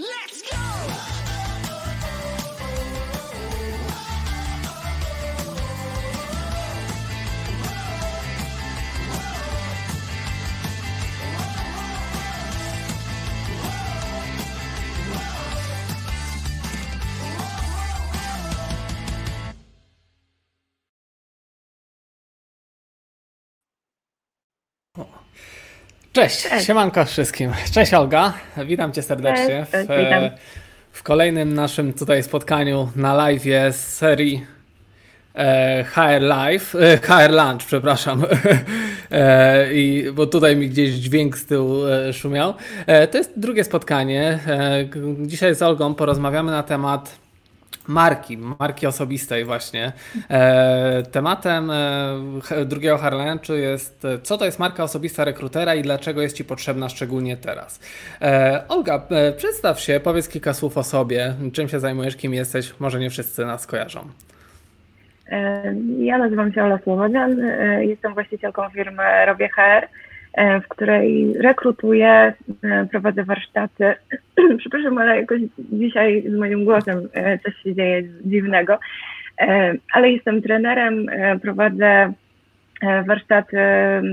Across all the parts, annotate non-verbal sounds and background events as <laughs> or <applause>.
Let's go! Huh. Cześć, Cześć. siemanko wszystkim. Cześć Olga, witam cię serdecznie Cześć, w, witam. w kolejnym naszym tutaj spotkaniu na live z serii e, HR Live, e, HR Lunch, przepraszam, <laughs> e, I, bo tutaj mi gdzieś dźwięk z tyłu szumiał. To jest drugie spotkanie. Dzisiaj z Olgą porozmawiamy na temat marki, marki osobistej właśnie. E, tematem e, drugiego Harlanchu jest, co to jest marka osobista rekrutera i dlaczego jest Ci potrzebna szczególnie teraz. E, Olga, przedstaw się, powiedz kilka słów o sobie, czym się zajmujesz, kim jesteś, może nie wszyscy nas kojarzą. Ja nazywam się Ola Słowodzian, jestem właścicielką firmy Robię HR E, w której rekrutuję, e, prowadzę warsztaty. <clears throat> Przepraszam, ale jakoś dzisiaj z moim głosem e, coś się dzieje dziwnego, ale jestem trenerem, prowadzę warsztaty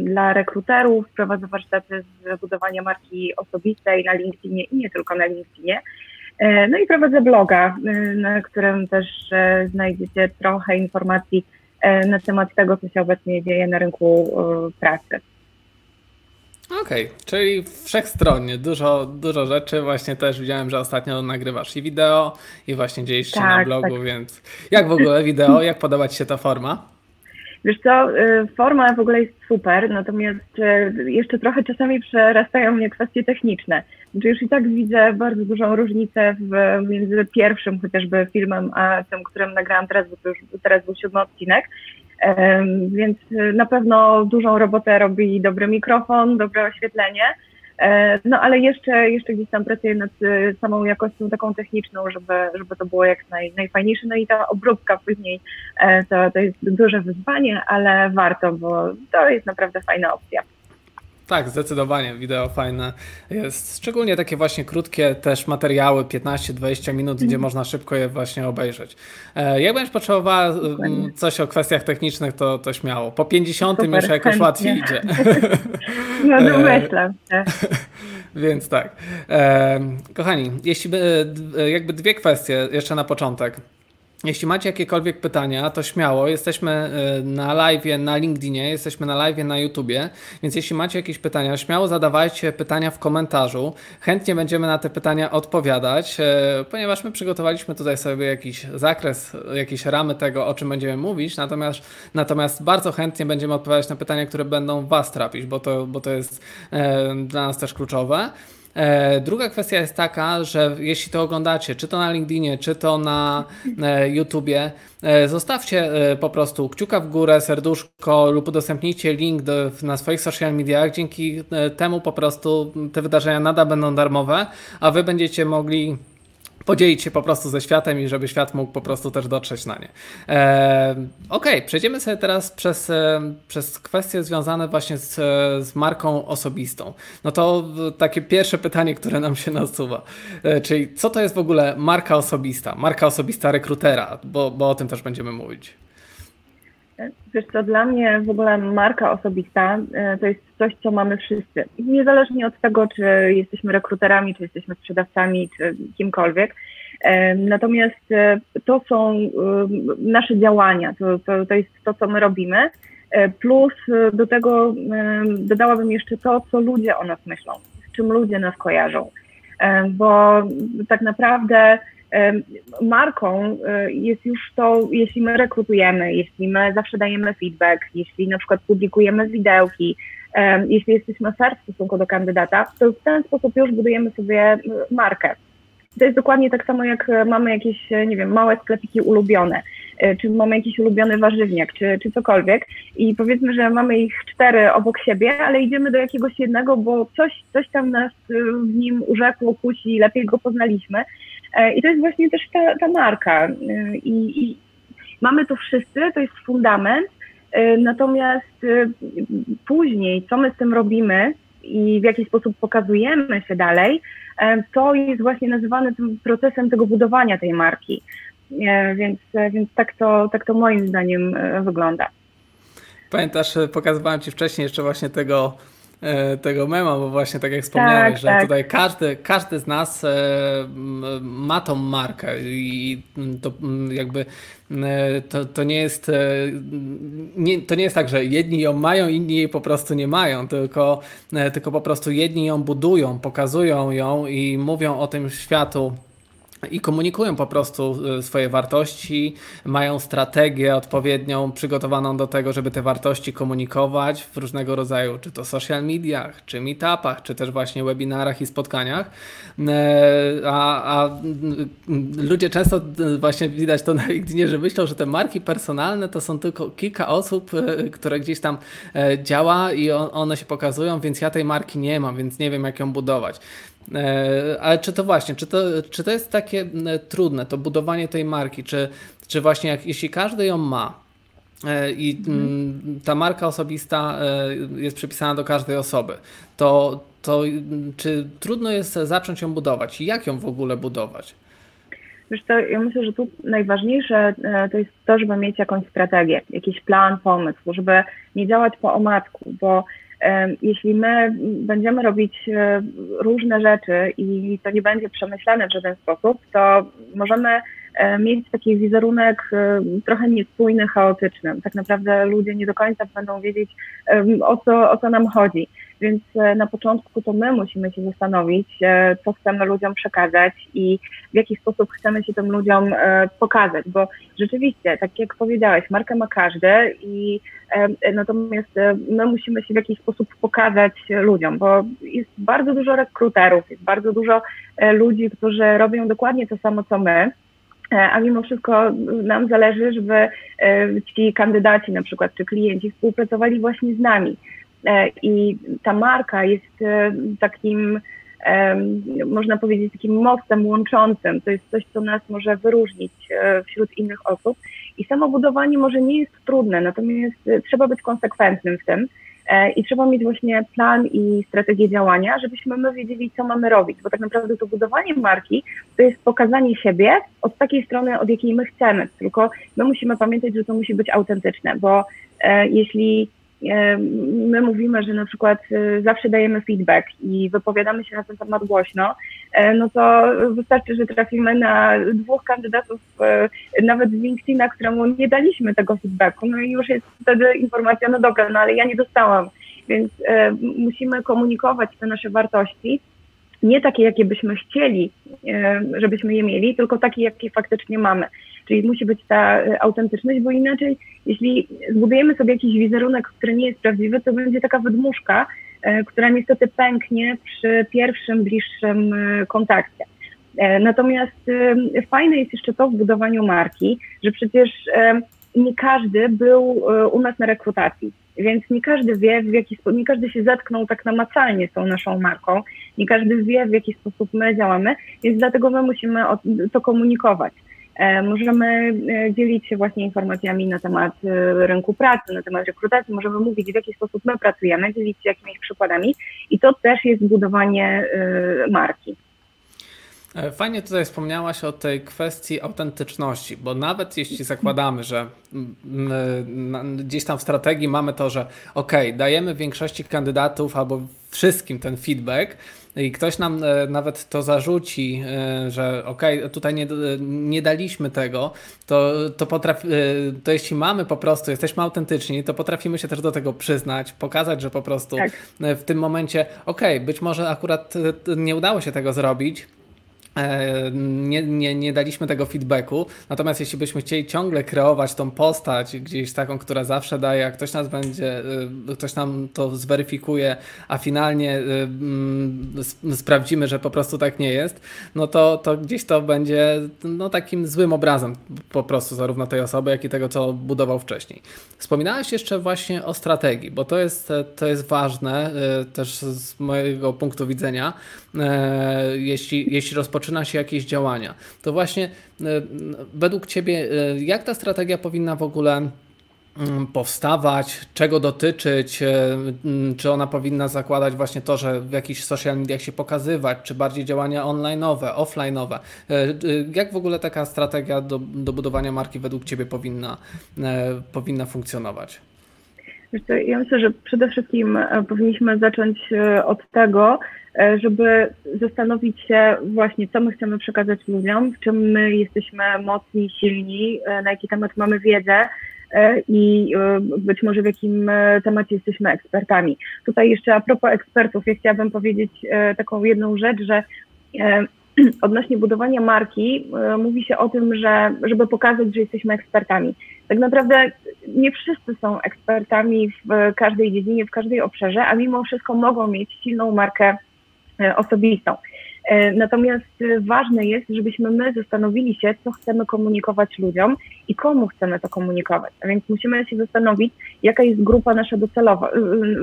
dla rekruterów, prowadzę warsztaty z budowania marki osobistej na LinkedInie i nie tylko na LinkedInie. No i prowadzę bloga, na którym też znajdziecie trochę informacji na temat tego, co się obecnie dzieje na rynku pracy. Okej, okay, czyli wszechstronnie, dużo, dużo rzeczy. Właśnie też widziałem, że ostatnio nagrywasz i wideo, i właśnie dzieje się tak, na blogu, tak. więc jak w ogóle wideo, jak podoba Ci się ta forma? Wiesz co, y, forma w ogóle jest super, natomiast y, jeszcze trochę czasami przerastają mnie kwestie techniczne. Znaczy już i tak widzę bardzo dużą różnicę w, między pierwszym chociażby filmem, a tym, którym nagrałam teraz, bo to już teraz był siódmy odcinek. Więc na pewno dużą robotę robi dobry mikrofon, dobre oświetlenie. E, no ale jeszcze, jeszcze gdzieś tam pracuję nad e, samą jakością taką techniczną, żeby, żeby to było jak naj, najfajniejsze. No i ta obróbka później e, to, to jest duże wyzwanie, ale warto, bo to jest naprawdę fajna opcja. Tak, zdecydowanie. Wideo fajne jest. Szczególnie takie właśnie krótkie też materiały, 15-20 minut, gdzie mhm. można szybko je właśnie obejrzeć. E, jak będziesz potrzebowała coś o kwestiach technicznych, to, to śmiało. Po 50 Super, już jakoś łatwiej idzie. <laughs> <laughs> No domyślam się. <laughs> Więc tak. E, kochani, jeśli by, jakby dwie kwestie jeszcze na początek. Jeśli macie jakiekolwiek pytania, to śmiało. Jesteśmy e, na live na LinkedInie, jesteśmy na live na YouTubie, więc jeśli macie jakieś pytania, śmiało zadawajcie pytania w komentarzu. Chętnie będziemy na te pytania odpowiadać, e, ponieważ my przygotowaliśmy tutaj sobie jakiś zakres, jakieś ramy tego, o czym będziemy mówić, natomiast, natomiast bardzo chętnie będziemy odpowiadać na pytania, które będą Was trapić, bo to, bo to jest e, dla nas też kluczowe. E, druga kwestia jest taka, że jeśli to oglądacie, czy to na LinkedInie, czy to na e, YouTubie, e, zostawcie po prostu kciuka w górę, serduszko lub udostępnijcie link do, na swoich social mediach. Dzięki temu po prostu te wydarzenia nadal będą darmowe, a wy będziecie mogli podzielić się po prostu ze światem i żeby świat mógł po prostu też dotrzeć na nie. E, ok, przejdziemy sobie teraz przez, e, przez kwestie związane właśnie z, z marką osobistą. No to takie pierwsze pytanie, które nam się nasuwa, e, czyli co to jest w ogóle marka osobista, marka osobista rekrutera, bo, bo o tym też będziemy mówić. Wiesz co, dla mnie w ogóle marka osobista e, to jest coś, co mamy wszyscy. Niezależnie od tego, czy jesteśmy rekruterami, czy jesteśmy sprzedawcami, czy kimkolwiek. E, natomiast e, to są nasze działania, to, to, to jest to, co my robimy. Plus do tego dodałabym jeszcze to, co ludzie o nas myślą, z czym ludzie nas kojarzą. Bo tak naprawdę marką e, jest już to, jeśli my rekrutujemy, jeśli my zawsze dajemy feedback, jeśli na przykład publikujemy widełki, jeśli jesteśmy fair w stosunku do kandydata, to w ten sposób już budujemy sobie markę. To jest dokładnie tak samo, jak mamy jakieś, nie wiem, małe sklepiki ulubione, e, czy mamy jakiś ulubiony warzywniak, czy, czy cokolwiek i powiedzmy, że mamy ich cztery obok siebie, ale idziemy do jakiegoś jednego, bo coś, coś tam nas e, w nim urzekło, kusi, lepiej go poznaliśmy E, I to jest właśnie też ta, ta marka. E, I, I mamy to wszyscy, to jest fundament, e, natomiast później, co my z tym robimy i w jaki sposób pokazujemy się dalej, to jest właśnie nazywane tym procesem tego budowania tej marki. Więc, więc tak, to, tak to moim zdaniem wygląda. Pamiętasz, pokazywałem Ci wcześniej jeszcze właśnie tego e, tego mema, bo właśnie tak jak wspomniałeś, Tak, że tak. tutaj każdy, każdy z nas e, ma tą markę i to m, jakby e, to, to nie jest e, nie, to nie jest tak, że jedni ją mają, inni jej po prostu nie mają, tylko, e, tylko po prostu jedni ją budują, pokazują ją i mówią o tym światu i komunikują po prostu y, swoje wartości, mają strategię odpowiednią przygotowaną do tego, żeby te wartości komunikować w różnego rodzaju, czy to social mediach, czy meetupach, czy też właśnie webinarach i spotkaniach. E, A, a mm, ludzie często y, właśnie widać to na LinkedInie, że myślą, że te marki personalne to są tylko kilka osób, y, które gdzieś tam e, działa i on- one się pokazują, więc ja tej marki nie mam, więc nie wiem jak ją budować. E, Ale czy to właśnie, czy to, czy to jest takie trudne, to budowanie tej marki, czy, czy właśnie jak, jeśli każdy ją ma e, i mm, ta marka osobista e, jest przypisana do każdej osoby, to, to czy trudno jest zacząć ją budować? I jak ją w ogóle budować? Wiesz co, ja myślę, że tu najważniejsze to jest to, żeby mieć jakąś strategię, jakiś plan, pomysł, żeby nie działać po omacku, bo jeśli my będziemy robić e, różne rzeczy i to nie będzie przemyślane w żaden sposób, to możemy e, mieć taki wizerunek e, trochę niespójny, chaotyczny. Tak naprawdę ludzie nie do końca będą wiedzieć, o co, o co nam chodzi. Więc e, na początku to my musimy się zastanowić, e, co chcemy ludziom przekazać i w jaki sposób chcemy się tym ludziom e, pokazać, bo rzeczywiście, tak jak powiedziałeś, markę ma każdy i natomiast my musimy się w jakiś sposób pokazać ludziom, bo jest bardzo dużo rekruterów, jest bardzo dużo ludzi, którzy robią dokładnie to samo, co my, a mimo wszystko nam zależy, żeby ci kandydaci na przykład, czy klienci współpracowali właśnie z nami. E, I ta marka jest e, takim, em, można powiedzieć, takim mostem łączącym. To jest coś, co nas może wyróżnić e, wśród innych osób. I samo budowanie może nie jest trudne, natomiast e, trzeba być konsekwentnym w tym. E, I trzeba mieć właśnie plan i strategię działania, żebyśmy my wiedzieli, co mamy robić, bo tak naprawdę to budowanie marki to jest pokazanie siebie od takiej strony, od jakiej my chcemy. Tylko my musimy pamiętać, że to musi być autentyczne, bo e, jeśli e, my mówimy, że na przykład e, zawsze dajemy feedback i wypowiadamy się na ten temat głośno, e, no to wystarczy, że trafimy na dwóch kandydatów, e, nawet z LinkedIna, któremu nie daliśmy tego feedbacku, no i już jest wtedy informacja, no dobra, no ale ja nie dostałam, więc e, musimy komunikować te nasze wartości, nie takie, jakie byśmy chcieli, żebyśmy je mieli, tylko takie, jakie faktycznie mamy. Czyli musi być ta e, autentyczność, bo inaczej, jeśli zbudujemy sobie jakiś wizerunek, który nie jest prawdziwy, to będzie taka wydmuszka, e, która niestety pęknie przy pierwszym, bliższym e, kontakcie. Natomiast fajne jest jeszcze to w budowaniu marki, że przecież nie każdy był u nas na rekrutacji, więc nie każdy wie, w jaki sposób, nie każdy się zetknął tak namacalnie z tą naszą marką, nie każdy wie, w jaki sposób my działamy, więc dlatego my musimy to komunikować. E, Możemy e, dzielić się właśnie informacjami na temat e, rynku pracy, na temat rekrutacji, możemy mówić, w jaki sposób my pracujemy, dzielić się jakimiś przykładami i to też jest budowanie marki. Fajnie tutaj wspomniałaś o tej kwestii autentyczności, bo nawet jeśli zakładamy, że gdzieś tam w strategii mamy to, że ok, dajemy większości kandydatów albo wszystkim ten feedback i ktoś nam e, nawet to zarzuci, e, że ok, tutaj nie, nie daliśmy tego, to, to, potrafi, e, to jeśli mamy po prostu, jesteśmy autentyczni, to potrafimy się też do tego przyznać, pokazać, że po prostu Tak. e, w tym momencie, ok, być może akurat e, nie udało się tego zrobić, E, nie, nie, nie daliśmy tego feedbacku. Natomiast jeśli byśmy chcieli ciągle kreować tą postać gdzieś taką, która zawsze daje, a ktoś nas będzie, y, ktoś nam to zweryfikuje, a finalnie y, mm, sp- sprawdzimy, że po prostu tak nie jest, no to, to gdzieś to będzie no, takim złym obrazem po prostu zarówno tej osoby, jak i tego, co budował wcześniej. Wspominałeś jeszcze właśnie o strategii, bo to jest, to jest ważne też z mojego punktu widzenia. E, Jeśli, jeśli rozpoczyna się jakieś działania, to właśnie e, według Ciebie, e, jak ta strategia powinna w ogóle mm, powstawać, czego dotyczyć, e, mm, czy ona powinna zakładać właśnie to, że w jakichś social mediach się pokazywać, czy bardziej działania online'owe, offline'owe. Jak w ogóle taka strategia do, do budowania marki według Ciebie powinna, powinna funkcjonować? Ja myślę, że przede wszystkim powinniśmy zacząć od tego, żeby zastanowić się właśnie, co my chcemy przekazać ludziom, w czym my jesteśmy mocni, silni, na jaki temat mamy wiedzę, E, i e, być może w jakim e, temacie jesteśmy ekspertami. Tutaj jeszcze a propos ekspertów, ja chciałabym powiedzieć taką jedną rzecz, że <clears throat> odnośnie budowania marki mówi się o tym, że żeby pokazać, że jesteśmy ekspertami. Tak naprawdę nie wszyscy są ekspertami w każdej dziedzinie, w każdej obszarze, a mimo wszystko mogą mieć silną markę osobistą. E, natomiast ważne jest, żebyśmy my zastanowili się, co chcemy komunikować ludziom i komu chcemy to komunikować. A więc musimy się zastanowić, jaka jest grupa nasza docelowa,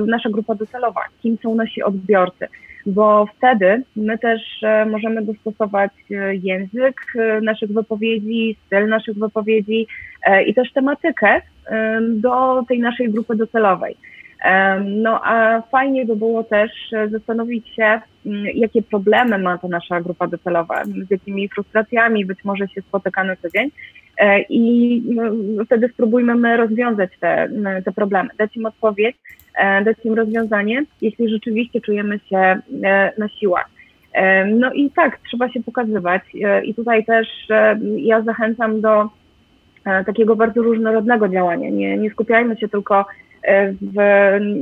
nasza grupa docelowa, kim są nasi odbiorcy, bo wtedy my też e, możemy dostosować e, język naszych wypowiedzi, styl naszych wypowiedzi i też tematykę do tej naszej grupy docelowej. No a fajnie by było też e, zastanowić się, mm, jakie problemy ma ta nasza grupa docelowa, z jakimi frustracjami być może się spotyka na co dzień e, i no, wtedy spróbujmy my rozwiązać te, te problemy, dać im odpowiedź, e, dać im rozwiązanie, jeśli rzeczywiście czujemy się na siłach. No i tak, trzeba się pokazywać i tutaj też ja zachęcam do takiego bardzo różnorodnego działania. Nie, nie skupiajmy się tylko w,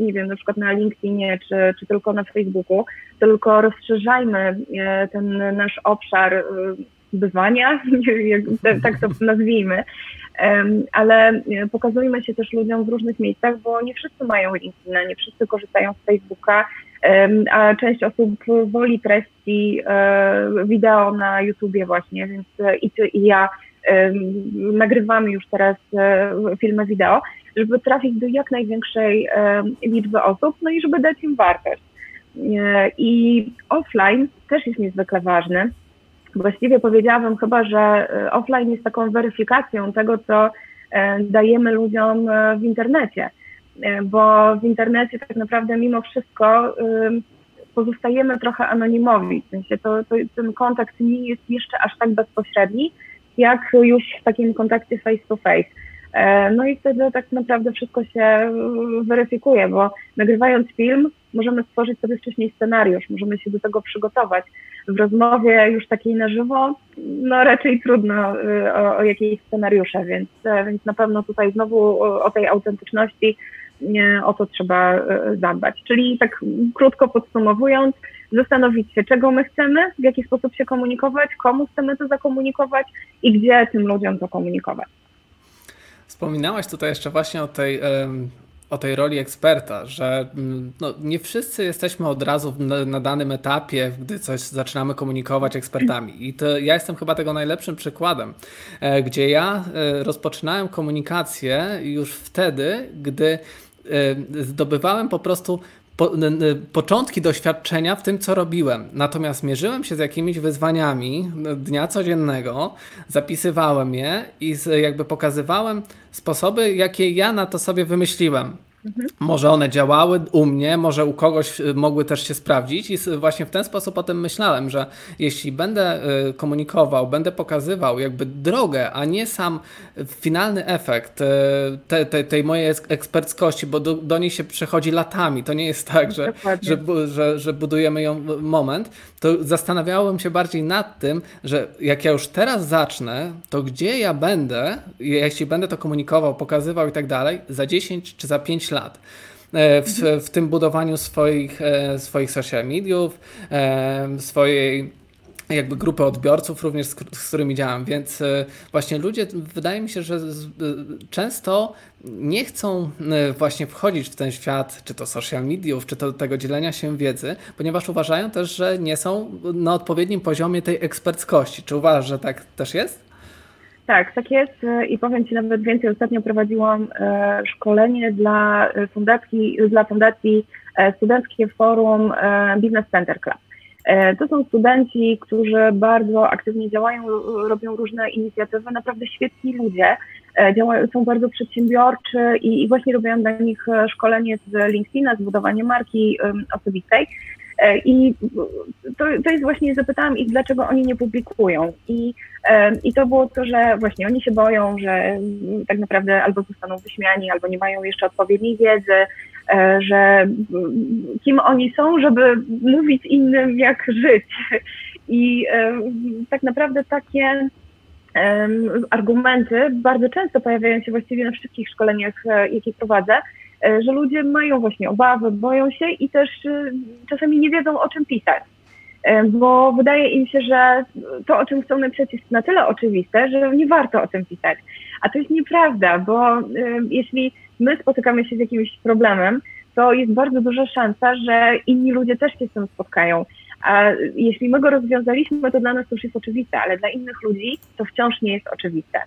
nie wiem, na przykład na LinkedInie czy, czy tylko na Facebooku, tylko rozszerzajmy e, ten nasz obszar e, bywania, <laughs> tak to nazwijmy, ale pokazujmy się też ludziom w różnych miejscach, bo nie wszyscy mają LinkedIna, nie wszyscy korzystają z Facebooka, a część osób woli treści e, wideo na YouTubie właśnie, więc i ty i ja nagrywamy już teraz filmy wideo, żeby trafić do jak największej liczby osób, no i żeby dać im wartość. E, I offline też jest niezwykle ważny. Właściwie powiedziałabym chyba, że e, offline jest taką weryfikacją tego, co e, dajemy ludziom w internecie, bo w internecie tak naprawdę mimo wszystko pozostajemy trochę anonimowi, w sensie to, to, ten kontakt nie jest jeszcze aż tak bezpośredni, jak już w takim kontakcie face to face. E, no i wtedy tak naprawdę wszystko się e, weryfikuje, bo nagrywając film możemy stworzyć sobie wcześniej scenariusz, możemy się do tego przygotować. W rozmowie już takiej na żywo, no raczej trudno e, o, o jakieś scenariusze, więc, więc na pewno tutaj znowu o, o tej autentyczności o to trzeba zadbać. Czyli tak krótko podsumowując, zastanowić się, czego my chcemy, w jaki sposób się komunikować, komu chcemy to zakomunikować i gdzie tym ludziom to komunikować. Wspominałaś tutaj jeszcze właśnie o tej, o tej roli eksperta, że mm, no, nie wszyscy jesteśmy od razu na, na, danym etapie, gdy coś zaczynamy komunikować ekspertami. I to ja jestem chyba tego najlepszym przykładem, e, gdzie ja e, rozpoczynałem komunikację już wtedy, gdy e, zdobywałem po prostu po, początki doświadczenia w tym, co robiłem. Natomiast mierzyłem się z jakimiś wyzwaniami dnia codziennego, zapisywałem je i jakby pokazywałem sposoby, jakie ja na to sobie wymyśliłem. Mhm. Może one działały u mnie, może u kogoś y, mogły też się sprawdzić, i właśnie w ten sposób o tym myślałem, że jeśli będę y, komunikował, będę pokazywał jakby drogę, a nie sam finalny efekt y, tej, tej, tej mojej eksperckości, bo do, do niej się przechodzi latami. To nie jest tak, że, że, że, że budujemy ją moment, to zastanawiałem się bardziej nad tym, że jak ja już teraz zacznę, to gdzie ja będę, jeśli będę to komunikował, pokazywał i tak dalej, za 10 czy za 5 lat e, w, w tym budowaniu swoich, e, swoich social mediów, e, swojej jakby grupy odbiorców również, z, którymi działam, więc właśnie ludzie, wydaje mi się, że często nie chcą właśnie wchodzić w ten świat, czy to social mediów, czy to tego dzielenia się wiedzy, ponieważ uważają też, że nie są na odpowiednim poziomie tej eksperckości. Czy uważasz, że tak też jest? Tak, tak jest i powiem Ci nawet więcej. Ostatnio prowadziłam e, szkolenie dla fundacji, dla fundacji e, Studenckie Forum e, Business Center Club. To są studenci, którzy bardzo aktywnie działają, robią różne inicjatywy, naprawdę świetni ludzie, działają, są bardzo przedsiębiorczy i, i właśnie robiłam dla nich szkolenie z LinkedIna, z budowania marki osobistej. I to, to jest właśnie, zapytałam ich, dlaczego oni nie publikują. I, I to było to, że właśnie oni się boją, że tak naprawdę albo zostaną wyśmiani, albo nie mają jeszcze odpowiedniej wiedzy, że kim oni są, żeby mówić innym, jak żyć. I tak naprawdę takie argumenty bardzo często pojawiają się właściwie na wszystkich szkoleniach, e, jakie prowadzę, e, że ludzie mają właśnie obawy, boją się i też e, czasami nie wiedzą o czym pisać. Bo wydaje im się, że to, o czym chcą napisać, jest na tyle oczywiste, że nie warto o tym pisać. A to jest nieprawda, bo jeśli my spotykamy się z jakimś problemem, to jest bardzo duża szansa, że inni ludzie też się z tym spotkają. A jeśli my go rozwiązaliśmy, to dla nas to już jest oczywiste, ale dla innych ludzi to wciąż nie jest oczywiste.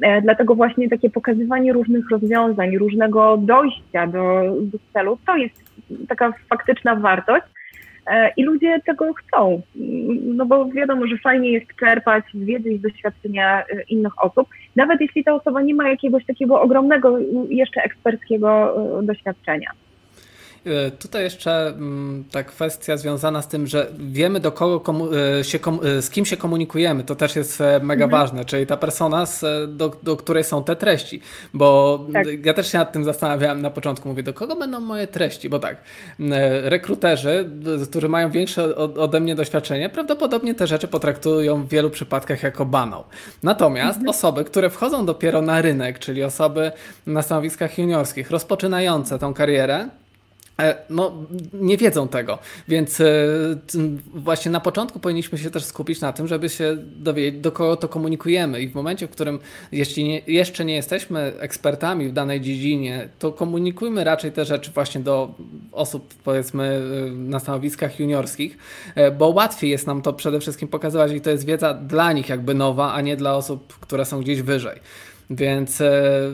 E, dlatego właśnie takie pokazywanie różnych rozwiązań, różnego dojścia do, do celu, to jest taka faktyczna wartość. E, I ludzie tego chcą, no bo wiadomo, że fajnie jest czerpać z wiedzy i doświadczenia e, innych osób, nawet jeśli ta osoba nie ma jakiegoś takiego ogromnego, jeszcze eksperckiego doświadczenia. E, tutaj jeszcze mm, ta kwestia związana z tym, że wiemy do kogo komu e, się e, z kim się komunikujemy, to też jest mega mhm. ważne, czyli ta persona, do, do której są te treści, bo tak. ja też się nad tym zastanawiałem na początku, mówię, do kogo będą moje treści, bo tak, rekruterzy, którzy mają większe ode mnie doświadczenie, prawdopodobnie te rzeczy potraktują w wielu przypadkach jako banał. Natomiast mhm. osoby, które wchodzą dopiero na rynek, czyli osoby na stanowiskach juniorskich, rozpoczynające tą karierę, no, nie wiedzą tego, więc e, właśnie na początku powinniśmy się też skupić na tym, żeby się dowiedzieć, do kogo to komunikujemy. I w momencie, w którym jeśli nie, jeszcze nie jesteśmy ekspertami w danej dziedzinie, to komunikujmy raczej te rzeczy właśnie do osób, powiedzmy, e, na stanowiskach juniorskich, bo łatwiej jest nam to przede wszystkim pokazywać i to jest wiedza dla nich jakby nowa, a nie dla osób, które są gdzieś wyżej. Więc e, e,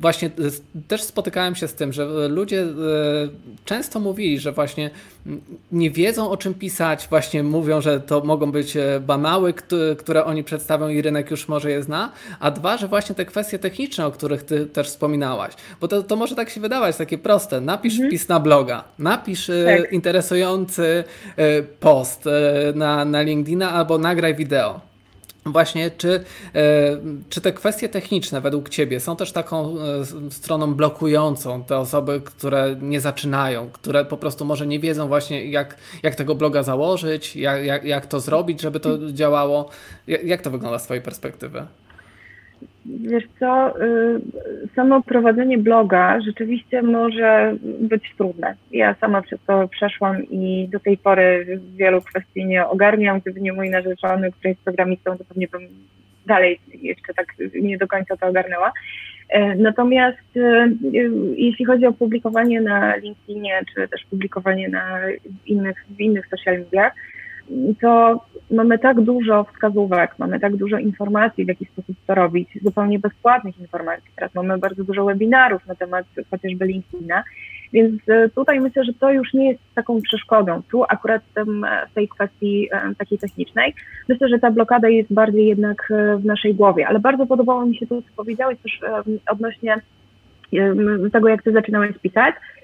właśnie e, też spotykałem się z tym, że ludzie często mówili, że właśnie nie wiedzą o czym pisać, właśnie mówią, że to mogą być banały, które oni przedstawią i rynek już może je zna, a dwa, że właśnie te kwestie techniczne, o których ty też wspominałaś, bo to, to może tak się wydawać, takie proste, napisz mhm. wpis na bloga, napisz tak. interesujący post na, na LinkedIna albo nagraj wideo. Właśnie, czy, e, czy te kwestie techniczne według Ciebie są też taką e, stroną blokującą te osoby, które nie zaczynają, które po prostu może nie wiedzą właśnie jak, jak tego bloga założyć, jak, jak, jak to zrobić, żeby to działało? Jak, jak to wygląda z Twojej perspektywy? Wiesz co, y, samo prowadzenie bloga rzeczywiście może być trudne. Ja sama przez to przeszłam i do tej pory wielu kwestii nie ogarniam. Gdyby nie mój narzeczony, który jest programistą, to pewnie bym dalej jeszcze tak nie do końca to ogarnęła. E, natomiast y, jeśli chodzi o publikowanie na LinkedInie, czy też publikowanie na innych, w innych social mediach, to mamy tak dużo wskazówek, mamy tak dużo informacji, w jaki sposób to robić, zupełnie bezpłatnych informacji. Teraz mamy bardzo dużo webinarów na temat chociażby LinkedIna, więc e, tutaj myślę, że to już nie jest taką przeszkodą. Tu akurat w tej kwestii e, takiej technicznej, myślę, że ta blokada jest bardziej jednak e, w naszej głowie, ale bardzo podobało mi się to, co powiedziałeś też odnośnie tego, jak ty zaczynałeś pisać E,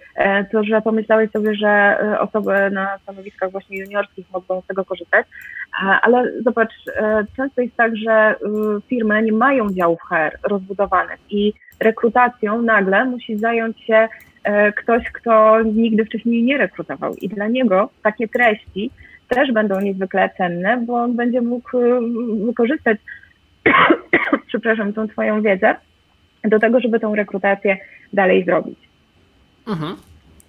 to, że pomyślałeś sobie, że e, osoby na stanowiskach właśnie juniorskich mogą z tego korzystać, e, ale zobacz, często jest tak, że firmy nie mają działów HR rozbudowanych i rekrutacją nagle musi zająć się ktoś, kto nigdy wcześniej nie rekrutował i dla niego takie treści też będą niezwykle cenne, bo on będzie mógł wykorzystać, <coughs> przepraszam, tą twoją wiedzę do tego, żeby tą rekrutację dalej zrobić. Mhm.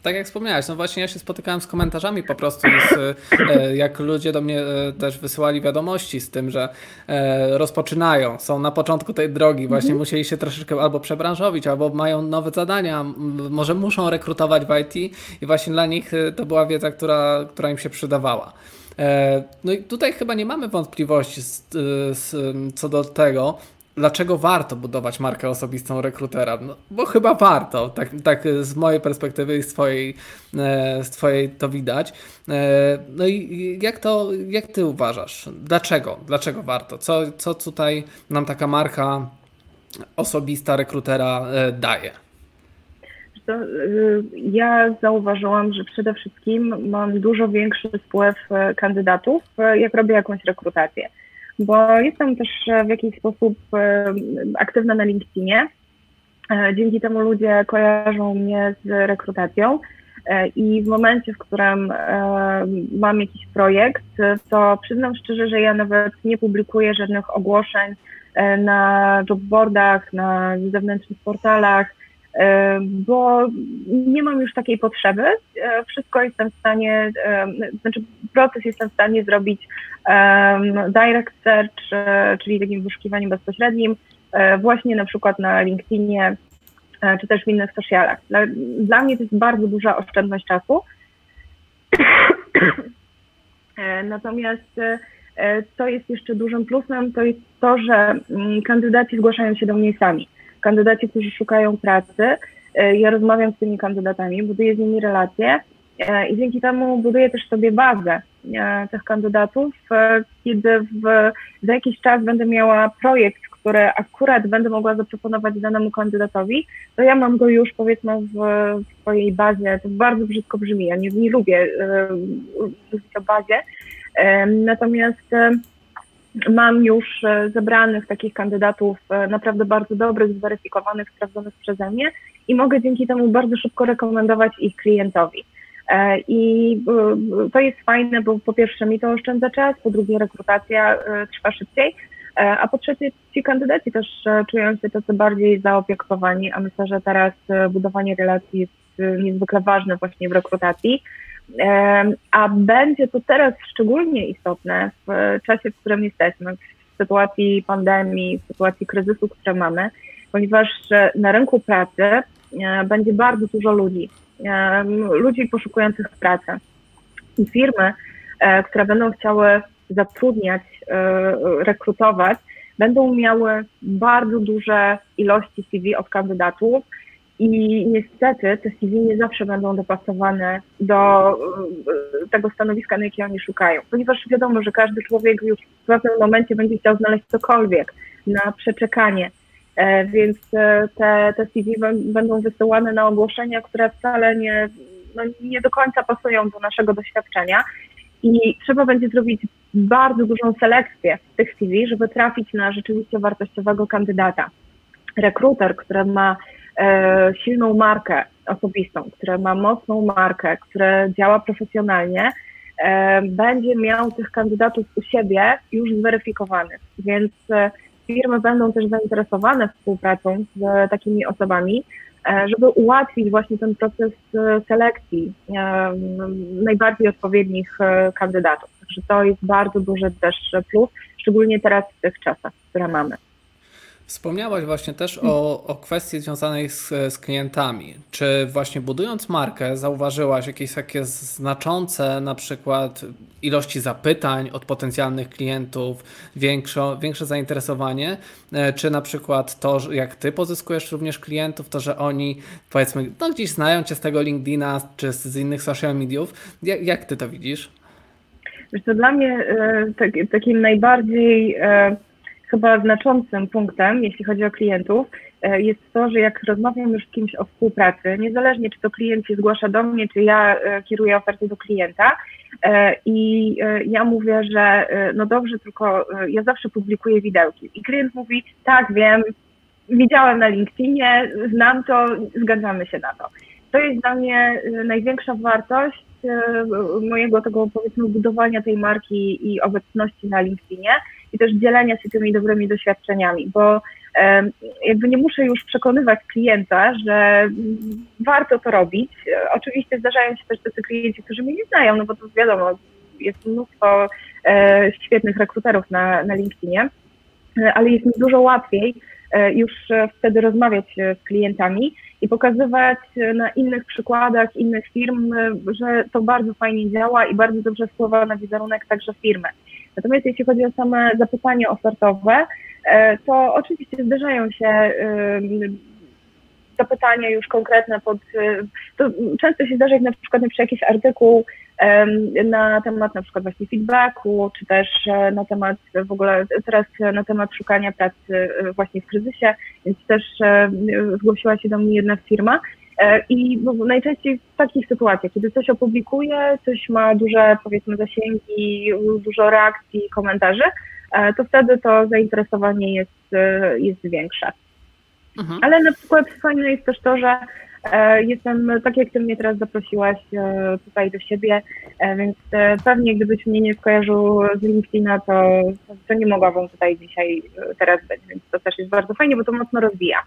Tak jak wspomniałeś, no właśnie ja się spotykałem z komentarzami po prostu, z, e, jak ludzie do mnie e, też wysyłali wiadomości z tym, że e, rozpoczynają, są na początku tej drogi, właśnie mhm. musieli się troszeczkę albo przebranżowić, albo mają nowe zadania, może muszą rekrutować w IT i właśnie dla nich to była wiedza, która, która im się przydawała. No i tutaj chyba nie mamy wątpliwości z, z, co do tego, dlaczego warto budować markę osobistą rekrutera? No, bo chyba warto, tak, tak z mojej perspektywy i z twojej, e, z twojej to widać. E, no i jak to, jak ty uważasz? Dlaczego? Dlaczego warto? Co, co tutaj nam taka marka osobista rekrutera e, daje? ja zauważyłam, że przede wszystkim mam dużo większy wpływ e, kandydatów, jak robię jakąś rekrutację, bo jestem też e, w jakiś sposób aktywna na LinkedInie. Dzięki temu ludzie kojarzą mnie z rekrutacją i w momencie, w którym mam jakiś projekt, to przyznam szczerze, że ja nawet nie publikuję żadnych ogłoszeń na jobboardach, na zewnętrznych portalach, E, bo nie mam już takiej potrzeby. E, wszystko jestem w stanie, e, znaczy proces jestem w stanie zrobić direct search, czyli takim wyszukiwaniem bezpośrednim, właśnie na przykład na LinkedInie czy też w innych socialach. Dla, dla mnie to jest bardzo duża oszczędność czasu. Natomiast co jest jeszcze dużym plusem, to jest to, że mm, kandydaci zgłaszają się do mnie sami kandydaci, którzy szukają pracy. E, ja rozmawiam z tymi kandydatami, buduję z nimi relacje e, i dzięki temu buduję też sobie bazę e, tych kandydatów. Kiedy w, za jakiś czas będę miała projekt, który akurat będę mogła zaproponować danemu kandydatowi, to ja mam go już powiedzmy w, w swojej bazie. To bardzo brzydko brzmi, ja nie, nie lubię mówić o bazie. Natomiast Mam już e, zebranych takich kandydatów e, naprawdę bardzo dobrych, zweryfikowanych, sprawdzonych przeze mnie i mogę dzięki temu bardzo szybko rekomendować ich klientowi. E, I to jest fajne, bo po pierwsze mi to oszczędza czas, po drugie rekrutacja trwa szybciej, a po trzecie ci kandydaci też czują się tacy bardziej zaopiektowani, a myślę, że teraz budowanie relacji jest niezwykle ważne właśnie w rekrutacji a będzie to teraz szczególnie istotne w czasie, w którym jesteśmy, w sytuacji pandemii, w sytuacji kryzysu, które mamy, ponieważ na rynku pracy e, będzie bardzo dużo ludzi, ludzi poszukujących pracy. I firmy, e, które będą chciały zatrudniać, e, rekrutować, będą miały bardzo duże ilości CV od kandydatów, i niestety te CV nie zawsze będą dopasowane do e, tego stanowiska, na jakie oni szukają, ponieważ wiadomo, że każdy człowiek już w pewnym momencie będzie chciał znaleźć cokolwiek na przeczekanie, e, więc e, te, te CV będą wysyłane na ogłoszenia, które wcale nie, no, nie do końca pasują do naszego doświadczenia. I trzeba będzie zrobić bardzo dużą selekcję tych CV, żeby trafić na rzeczywiście wartościowego kandydata. Rekruter, który ma silną markę osobistą, które ma mocną markę, które działa profesjonalnie, e, będzie miał tych kandydatów u siebie już zweryfikowanych. Więc e, firmy będą też zainteresowane współpracą z takimi osobami, żeby ułatwić właśnie ten proces selekcji najbardziej odpowiednich kandydatów. Także to jest bardzo duży też plus, szczególnie teraz w tych czasach, które mamy. Wspomniałaś właśnie też o, o kwestii związanej z, z klientami. Czy właśnie budując markę zauważyłaś jakieś takie znaczące na przykład ilości zapytań od potencjalnych klientów, większe, większe zainteresowanie, e, czy na przykład to, jak ty pozyskujesz również klientów, to, że oni powiedzmy no, gdzieś znają cię z tego LinkedIna czy z, innych social mediów. Jak, jak ty to widzisz? Wiesz, dla mnie e, tak, takim najbardziej e, chyba znaczącym punktem, jeśli chodzi o klientów, e, jest to, że jak rozmawiam już z kimś o współpracy, niezależnie czy to klient się zgłasza do mnie, czy ja e, kieruję ofertę do klienta e, i ja mówię, że no dobrze, tylko ja zawsze publikuję widełki i klient mówi, tak, wiem, widziałem na LinkedInie, znam to, zgadzamy się na to. To jest dla mnie największa wartość mojego tego powiedzmy budowania tej marki i obecności na LinkedInie, i też dzielenia się tymi dobrymi doświadczeniami, bo jakby nie muszę już przekonywać klienta, że warto to robić. Oczywiście zdarzają się też tacy klienci, którzy mnie nie znają, no bo to wiadomo, jest mnóstwo e, świetnych rekruterów na, na LinkedInie, e, ale jest mi dużo łatwiej e, już wtedy rozmawiać z klientami i pokazywać na innych przykładach innych firm, że to bardzo fajnie działa i bardzo dobrze wpływa na wizerunek także firmy. Natomiast jeśli chodzi o same zapytania ofertowe, e, to oczywiście zdarzają się zapytania już konkretne pod, e, to często się zdarza jak na przykład przy jakiś artykuł na temat na przykład właśnie feedbacku, czy też e, na temat w ogóle teraz na temat szukania pracy właśnie w kryzysie, więc też zgłosiła się do mnie jedna firma. E, I najczęściej w takich sytuacjach, kiedy coś opublikuję, coś ma duże, powiedzmy, zasięgi, dużo reakcji, komentarzy, e, to wtedy to zainteresowanie jest, e, jest większe. Mhm. Ale na przykład fajne jest też to, że Jestem, tak jak Ty mnie teraz zaprosiłaś tutaj do siebie, więc pewnie gdybyś mnie nie skojarzył z LinkedIna, to, to nie mogłabym tutaj dzisiaj teraz być, więc to też jest bardzo fajnie, bo to mocno rozwija.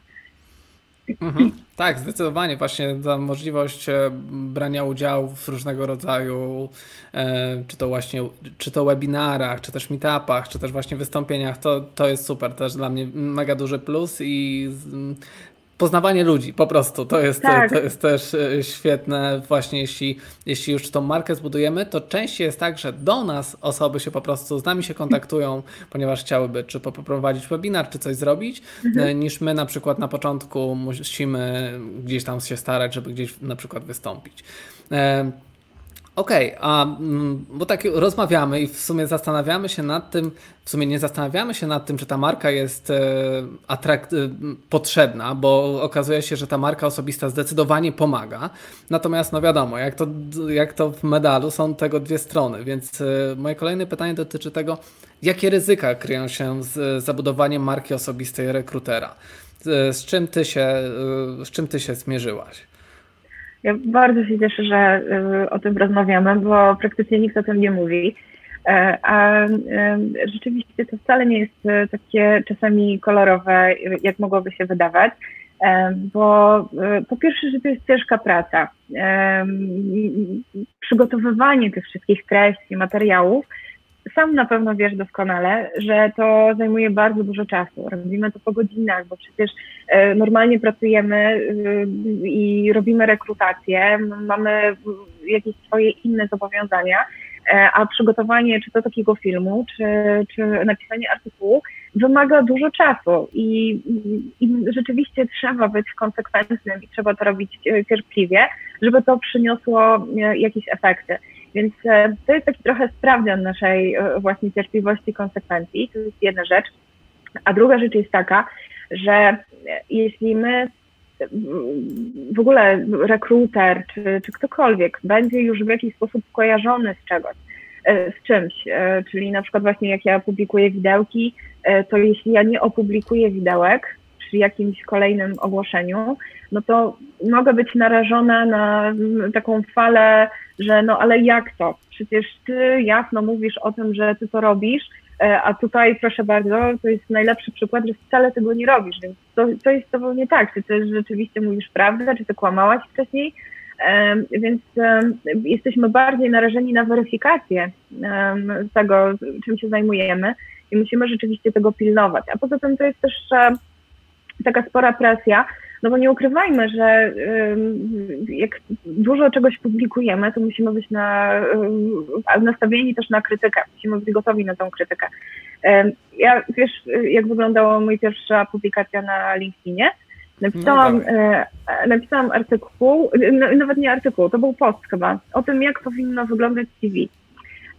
Mhm. Tak, zdecydowanie. Właśnie ta możliwość e, brania udziału w różnego rodzaju, e, czy to właśnie, czy to webinarach, czy też meetupach, czy też właśnie wystąpieniach, to, to jest super. Też dla mnie mega duży plus i poznawanie ludzi, po prostu. To jest, tak. to jest też e, świetne, właśnie jeśli, jeśli już tą markę zbudujemy, to częściej jest tak, że do nas osoby się po prostu z nami się kontaktują, ponieważ chciałyby czy poprowadzić webinar, czy coś zrobić, mhm. E, niż my na przykład na początku musimy gdzieś tam się starać, żeby gdzieś na przykład wystąpić. Okej, okay, a mm, bo tak rozmawiamy i w sumie zastanawiamy się nad tym, w sumie nie zastanawiamy się nad tym, czy ta marka jest e, atrakt, e, potrzebna, bo okazuje się, że ta marka osobista zdecydowanie pomaga. Natomiast no wiadomo, jak to, jak to w medalu są tego dwie strony, więc e, moje kolejne pytanie dotyczy tego, jakie ryzyka kryją się z zabudowaniem marki osobistej rekrutera. Z czym ty się, z czym ty się zmierzyłaś? Ja bardzo się cieszę, że y, o tym rozmawiamy, bo praktycznie nikt o tym nie mówi. E, a rzeczywiście to wcale nie jest y, takie czasami kolorowe, jak mogłoby się wydawać, e, bo y, po pierwsze, że to jest ciężka praca. Przygotowywanie tych wszystkich treści, materiałów sam na pewno wiesz doskonale, że to zajmuje bardzo dużo czasu. Robimy to po godzinach, bo przecież e, normalnie pracujemy e, i robimy rekrutację, mamy jakieś swoje inne zobowiązania, e, a przygotowanie czy to takiego filmu, czy, czy napisanie artykułu wymaga dużo czasu i, i rzeczywiście trzeba być konsekwentnym i trzeba to robić cierpliwie, żeby to przyniosło jakieś efekty. Więc e, to jest taki trochę sprawdzian naszej e, właśnie cierpliwości konsekwencji. To jest jedna rzecz. A druga rzecz jest taka, że jeśli my w ogóle rekruter czy, czy ktokolwiek będzie już w jakiś sposób kojarzony z czegoś, e, z czymś, czyli na przykład właśnie jak ja publikuję widełki, to jeśli ja nie opublikuję widełek przy jakimś kolejnym ogłoszeniu, no to mogę być narażona na taką falę że no ale jak to? Przecież ty jasno mówisz o tym, że ty to robisz, e, a tutaj proszę bardzo, to jest najlepszy przykład, że wcale tego nie robisz, więc to, to jest to nie tak, czy ty rzeczywiście mówisz prawdę, czy ty kłamałaś wcześniej, więc jesteśmy bardziej narażeni na weryfikację tego, czym się zajmujemy i musimy rzeczywiście tego pilnować. A poza tym to jest też taka spora presja, no bo nie ukrywajmy, że jak dużo czegoś publikujemy, to musimy być na, nastawieni też na krytykę, musimy być gotowi na tą krytykę. Ja wiesz, jak wyglądała moja pierwsza publikacja na LinkedInie? Napisałam, no e, napisałam artykuł, no, nawet nie artykuł, to był post chyba, o tym, jak powinno wyglądać CV.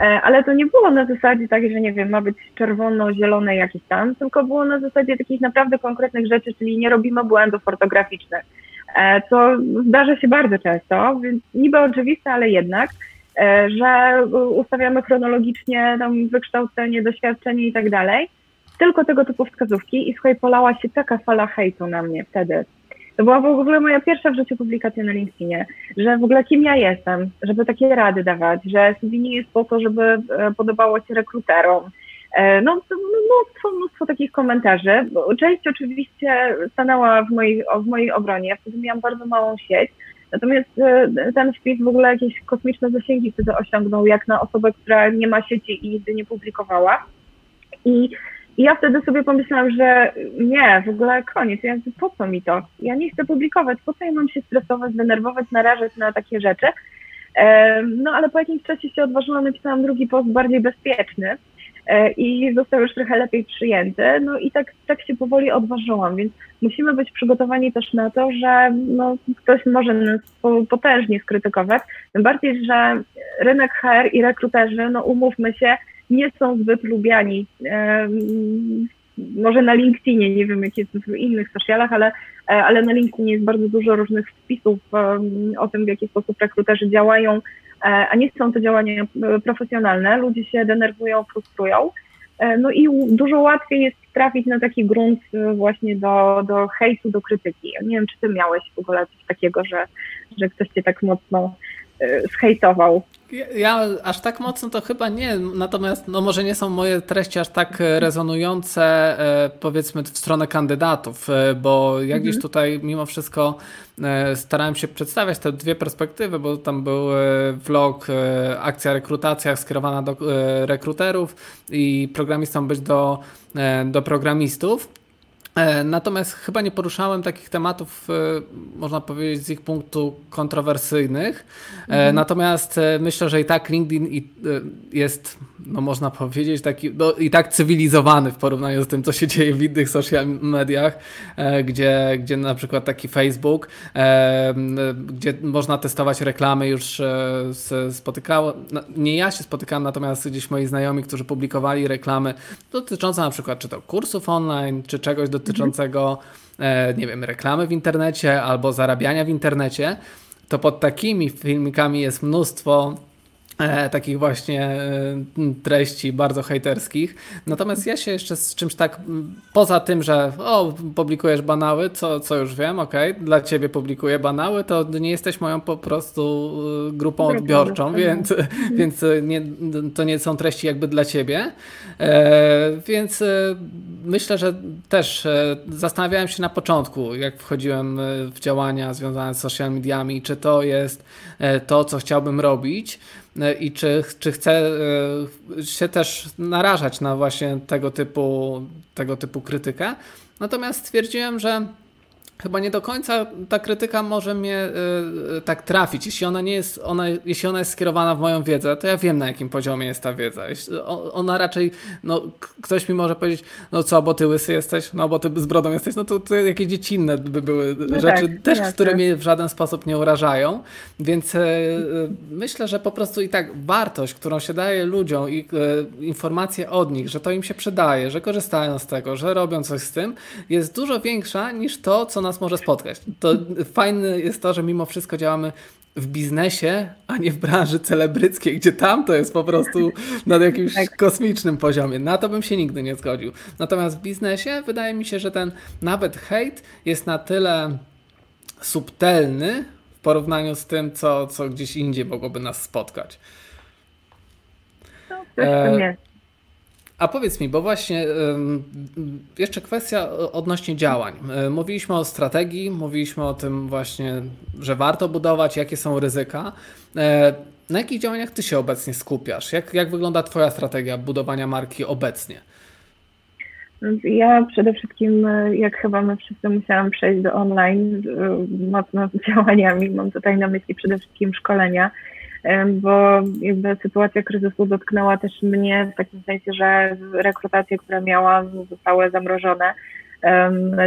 E, ale to nie było na zasadzie takiej, że nie wiem, ma być czerwono-zielone jakieś tam, tylko było na zasadzie takich naprawdę konkretnych rzeczy, czyli nie robimy błędów ortograficznych, e, co zdarza się bardzo często, więc niby oczywiste, ale jednak, e, że ustawiamy chronologicznie tam wykształcenie, doświadczenie i tak dalej, tylko tego typu wskazówki i słuchaj, polała się taka fala hejtu na mnie wtedy, to była w ogóle moja pierwsza w życiu publikacja na LinkedInie, że w ogóle kim ja jestem, żeby takie rady dawać, że CV nie jest po to, żeby e, podobało się rekruterom. E, no, mnóstwo, mnóstwo takich komentarzy. Część oczywiście stanęła w mojej, w mojej obronie, ja wtedy miałam bardzo małą sieć, Natomiast e, ten wpis w ogóle jakieś kosmiczne zasięgi wtedy osiągnął, jak na osobę, która nie ma sieci i nigdy nie publikowała. I i ja wtedy sobie pomyślałam, że nie, w ogóle koniec, ja po co mi to? Ja nie chcę publikować, po co ja mam się stresować, denerwować, narażać na takie rzeczy? No ale po jakimś czasie się odważyłam, napisałam drugi post bardziej bezpieczny e, i został już trochę lepiej przyjęty. No i tak, tak się powoli odważyłam, więc musimy być przygotowani też na to, że no, ktoś może nas potężnie skrytykować. Tym bardziej, że rynek HR i rekruterzy, no umówmy się, nie są zbyt lubiani może na LinkedInie, nie wiem jak jest w innych socialach, ale, ale na LinkedInie jest bardzo dużo różnych wpisów o tym, w jaki sposób rekruterzy działają, a nie są to działania profesjonalne. Ludzie się denerwują, frustrują. No i dużo łatwiej jest trafić na taki grunt właśnie do, do hejtu, do krytyki. Nie wiem, czy ty miałeś w ogóle coś takiego, że, że ktoś cię tak mocno zhejtował. Ja, ja, aż tak mocno to chyba nie, natomiast no może nie są moje treści aż tak e, rezonujące e, powiedzmy w stronę kandydatów, e, bo ja gdzieś mhm. tutaj mimo wszystko starałem się przedstawiać te dwie perspektywy, bo tam był vlog, akcja rekrutacja skierowana do rekruterów i programistą być do, do programistów. E, natomiast chyba nie poruszałem takich tematów, e, można powiedzieć, z ich punktu kontrowersyjnych. E, mhm. Natomiast myślę, że i tak LinkedIn jest, no można powiedzieć, taki no, i tak cywilizowany w porównaniu z tym, co się dzieje w innych social mediach, gdzie, gdzie na przykład taki Facebook, gdzie można testować reklamy, już spotykałem, no, nie ja się spotykałem, natomiast gdzieś moi znajomi, którzy publikowali reklamy dotyczące na przykład czy to kursów online, czy czegoś do dotyczącego, e, nie wiem, reklamy w internecie albo zarabiania w internecie, to pod takimi filmikami jest mnóstwo E, takich właśnie e, treści bardzo hejterskich. Natomiast ja się jeszcze z czymś tak, poza tym, że o, publikujesz banały, co, co już wiem, ok, dla ciebie publikuję banały, to nie jesteś moją po prostu e, grupą odbiorczą, więc, <laughs> więc nie, to nie są treści jakby dla ciebie. Więc myślę, że też zastanawiałem się na początku, jak wchodziłem w działania związane z social mediami, czy to jest to, co chciałbym robić. E, i czy, czy chcę e, się też narażać na właśnie tego typu, tego typu krytykę. Natomiast stwierdziłem, że chyba nie do końca ta krytyka może mnie y, tak trafić. Jeśli ona nie jest, ona, jeśli ona jest skierowana w moją wiedzę, to ja wiem na jakim poziomie jest ta wiedza. Jeśli, ona raczej, no ktoś mi może powiedzieć, no co, bo ty łysy jesteś, no bo ty z brodą jesteś, no to, to jakieś dziecinne by były no rzeczy, tak, też, jasne. które mnie w żaden sposób nie urażają. Więc y, y, myślę, że po prostu i tak wartość, którą się daje ludziom i informacje od nich, że to im się przydaje, że korzystają z tego, że robią coś z tym, jest dużo większa niż to, co nas nas może spotkać. To fajne jest to, że mimo wszystko działamy w biznesie, a nie w branży celebryckiej, gdzie tam to jest po prostu na jakimś tak. kosmicznym poziomie. Na to bym się nigdy nie zgodził. Natomiast w biznesie wydaje mi się, że ten nawet hejt jest na tyle subtelny w porównaniu z tym, co, co gdzieś indziej mogłoby nas spotkać. No, e, a powiedz mi, bo właśnie jeszcze kwestia odnośnie działań. E, mówiliśmy o strategii, mówiliśmy o tym właśnie, że warto budować, jakie są ryzyka. E, na jakich działaniach ty się obecnie skupiasz? Jak, jak wygląda Twoja strategia budowania marki obecnie? Ja przede wszystkim, e, jak chyba my wszyscy musiałam przejść do online mocno z <laughs> działaniami. Mam tutaj na myśli przede wszystkim szkolenia bo jakby sytuacja kryzysu dotknęła też mnie w takim sensie, że rekrutacje, które miałam, zostały zamrożone.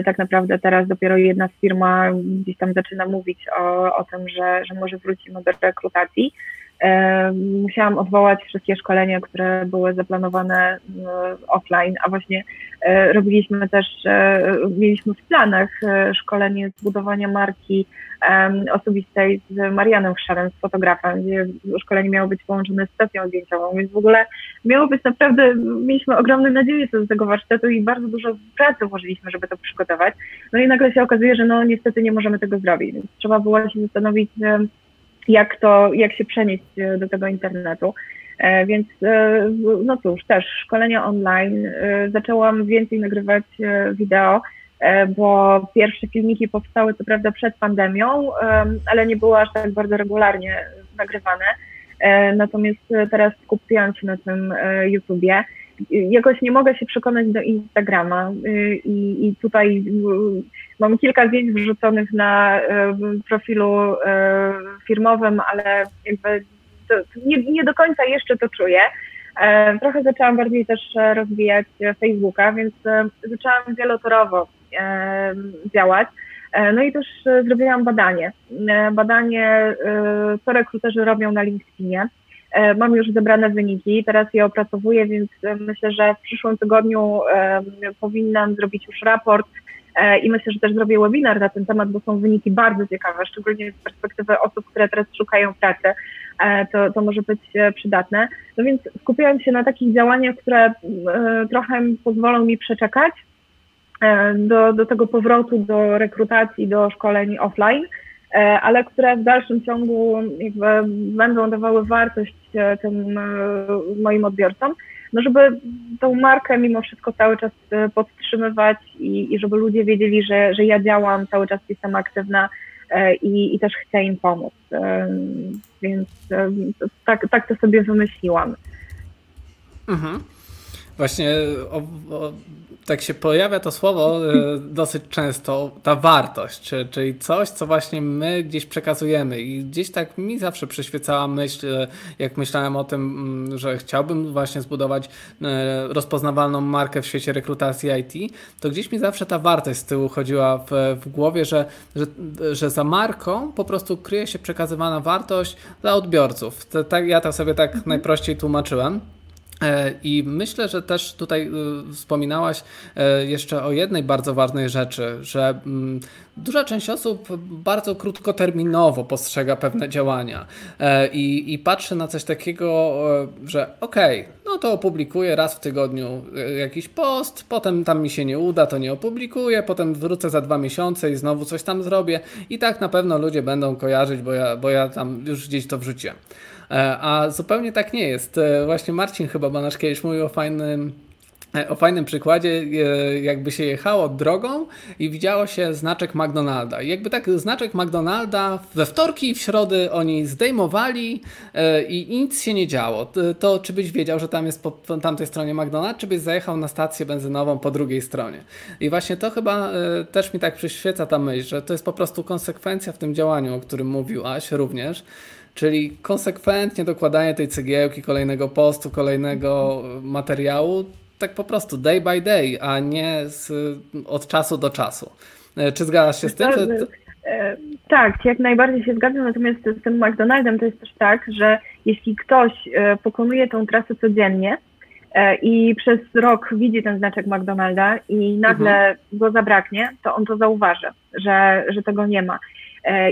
Tak naprawdę teraz dopiero jedna firma gdzieś tam zaczyna mówić o, o tym, że, że może wrócimy do rekrutacji. Musiałam odwołać wszystkie szkolenia, które były zaplanowane offline, a właśnie e, robiliśmy też, e, mieliśmy w planach e, szkolenie zbudowania marki osobistej z Marianem Chrzarem, z fotografem, gdzie szkolenie miało być połączone z sesją zdjęciową, więc w ogóle miało być naprawdę, mieliśmy ogromne nadzieje co do tego warsztatu i bardzo dużo pracy włożyliśmy, żeby to przygotować. No i nagle się okazuje, że no niestety nie możemy tego zrobić, więc trzeba było się zastanowić, jak to, jak się przenieść e, do tego internetu. E, więc e, no cóż, też szkolenia online. Zaczęłam więcej nagrywać wideo, bo pierwsze filmiki powstały co prawda przed pandemią, ale nie były aż tak bardzo regularnie nagrywane. Natomiast teraz skupiłam się na tym YouTubie jakoś nie mogę się przekonać do Instagrama i, i tutaj mam kilka zdjęć wrzuconych na profilu firmowym, ale jakby nie, nie do końca jeszcze to czuję. Trochę zaczęłam bardziej też rozwijać Facebooka, więc zaczęłam wielotorowo działać. No i też zrobiłam badanie. Badanie, co rekruterzy robią na LinkedInie Mam już zebrane wyniki, teraz je opracowuję, więc myślę, że w przyszłym tygodniu powinnam zrobić już raport i myślę, że też zrobię webinar na ten temat, bo są wyniki bardzo ciekawe, szczególnie z perspektywy osób, które teraz szukają pracy. To, to może być przydatne. No więc skupiając się na takich działaniach, które trochę pozwolą mi przeczekać, E, do, do tego powrotu do rekrutacji, do szkoleń offline, e, ale które w dalszym ciągu będą dawały wartość e, tym moim odbiorcom, no żeby tą markę mimo wszystko cały czas podtrzymywać i, i żeby ludzie wiedzieli, że, że ja działam, cały czas jestem aktywna i, i też chcę im pomóc. Więc tak, tak to sobie wymyśliłam. Mhm. Właśnie o, o, tak się pojawia to słowo e, dosyć często, ta wartość, czyli coś, co właśnie my gdzieś przekazujemy. I gdzieś tak mi zawsze przyświecała myśl, e, jak myślałem o tym, mm, że chciałbym właśnie zbudować e, rozpoznawalną markę w świecie rekrutacji IT, to gdzieś mi zawsze ta wartość z tyłu chodziła w, w głowie, że, że, że za marką po prostu kryje się przekazywana wartość dla odbiorców. To, tak, ja to sobie tak mhm. najprościej tłumaczyłem. E, I myślę, że też tutaj y, wspominałaś e, jeszcze o jednej bardzo ważnej rzeczy, że mm, duża część osób bardzo krótkoterminowo postrzega pewne działania e, i, i patrzy na coś takiego, że okej, okay, no to opublikuję raz w tygodniu jakiś post, potem tam mi się nie uda, to nie opublikuję, potem wrócę za dwa miesiące i znowu coś tam zrobię i tak na pewno ludzie będą kojarzyć, bo ja, bo ja tam już gdzieś to wrzuciłem. E, a zupełnie tak nie jest. E, właśnie Marcin chyba Banasz kiedyś mówił o fajnym e, o fajnym przykładzie, jakby się jechało drogą i widziało się znaczek McDonalda. I jakby tak znaczek McDonalda we wtorki i w środy oni zdejmowali i nic się nie działo. To czy byś wiedział, że tam jest po tamtej stronie McDonald's, czy byś zajechał na stację benzynową po drugiej stronie. I właśnie to chyba też mi tak przyświeca ta myśl, że to jest po prostu konsekwencja w tym działaniu, o którym mówił Aś również, Czyli konsekwentnie dokładanie tej cegiełki, kolejnego postu, kolejnego materiału, tak po prostu day by day, a nie z, od czasu do czasu. E, czy zgadzasz się z tym? Że... E, tak, jak najbardziej się zgadzam, natomiast z tym McDonaldem to jest też tak, że jeśli ktoś e, pokonuje tą trasę codziennie i przez rok widzi ten znaczek McDonalda i nagle mhm. go zabraknie, to on to zauważy, że, że tego nie ma.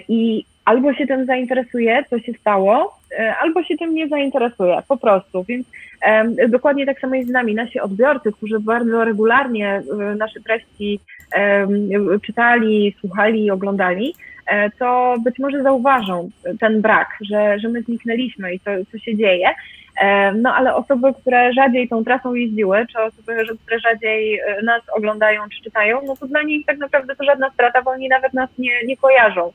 I albo się tym zainteresuje, co się stało, e, albo się tym nie zainteresuje, po prostu. Więc um, dokładnie tak samo jest z nami. Nasi odbiorcy, którzy bardzo regularnie e, nasze treści um, czytali, słuchali i oglądali, e, to być może zauważą ten brak, że, że my zniknęliśmy i co, co się dzieje. No ale osoby, które rzadziej tą trasą jeździły, czy osoby, które rzadziej nas oglądają czy czytają, no to dla nich tak naprawdę to żadna strata, bo oni nawet nas nie, nie kojarzą.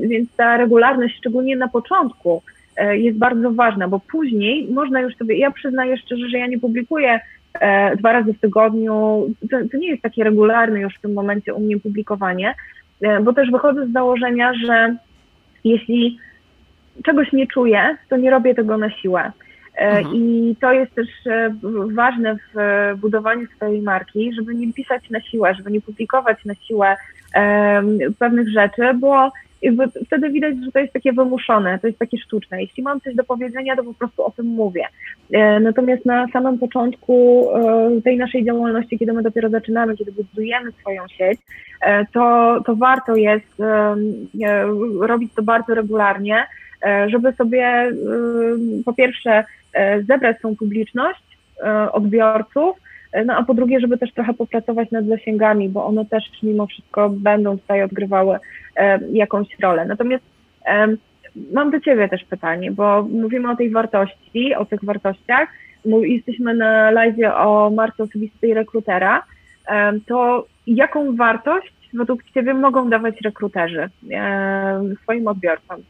Więc ta regularność, szczególnie na początku, e, jest bardzo ważna, bo później można już sobie, ja przyznaję szczerze, że ja nie publikuję e, dwa razy w tygodniu, to, to nie jest takie regularne już w tym momencie u mnie publikowanie, e, bo też wychodzę z założenia, że jeśli czegoś nie czuję, to nie robię tego na siłę. Mhm. I to jest też ważne w budowaniu swojej marki, żeby nie pisać na siłę, żeby nie publikować na siłę pewnych rzeczy, bo jakby wtedy widać, że to jest takie wymuszone, to jest takie sztuczne. Jeśli mam coś do powiedzenia, to po prostu o tym mówię. E, natomiast na samym początku e, tej naszej działalności, kiedy my dopiero zaczynamy, kiedy budujemy swoją sieć, e, to, to warto jest robić to bardzo regularnie, żeby sobie po pierwsze zebrać tą publiczność odbiorców, no a po drugie, żeby też trochę popracować nad zasięgami, bo one też mimo wszystko będą tutaj odgrywały e, jakąś rolę. Natomiast e, mam do Ciebie też pytanie, bo mówimy o tej wartości, o tych wartościach. Jesteśmy na live o marce osobistej rekrutera. E, to jaką wartość według Ciebie mogą dawać rekruterzy swoim odbiorcom?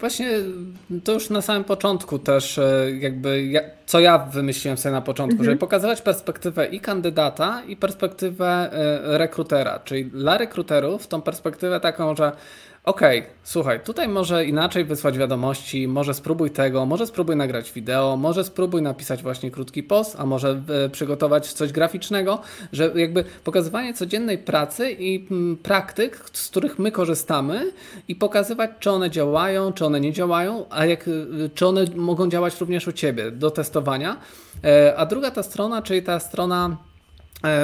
Właśnie to już na samym początku też jakby co ja wymyśliłem sobie na początku, mhm. żeby pokazywać perspektywę i kandydata, i perspektywę rekrutera. Czyli dla rekruterów tą perspektywę taką, że okej, okay, słuchaj, tutaj może inaczej wysłać wiadomości, może spróbuj tego, może spróbuj nagrać wideo, może spróbuj napisać właśnie krótki post, a może e, przygotować coś graficznego, że jakby pokazywanie codziennej pracy i m, praktyk, z których my korzystamy i pokazywać, czy one działają, czy one nie działają, a jak, e, czy one mogą działać również u Ciebie do testowania. E, a druga ta strona, czyli ta strona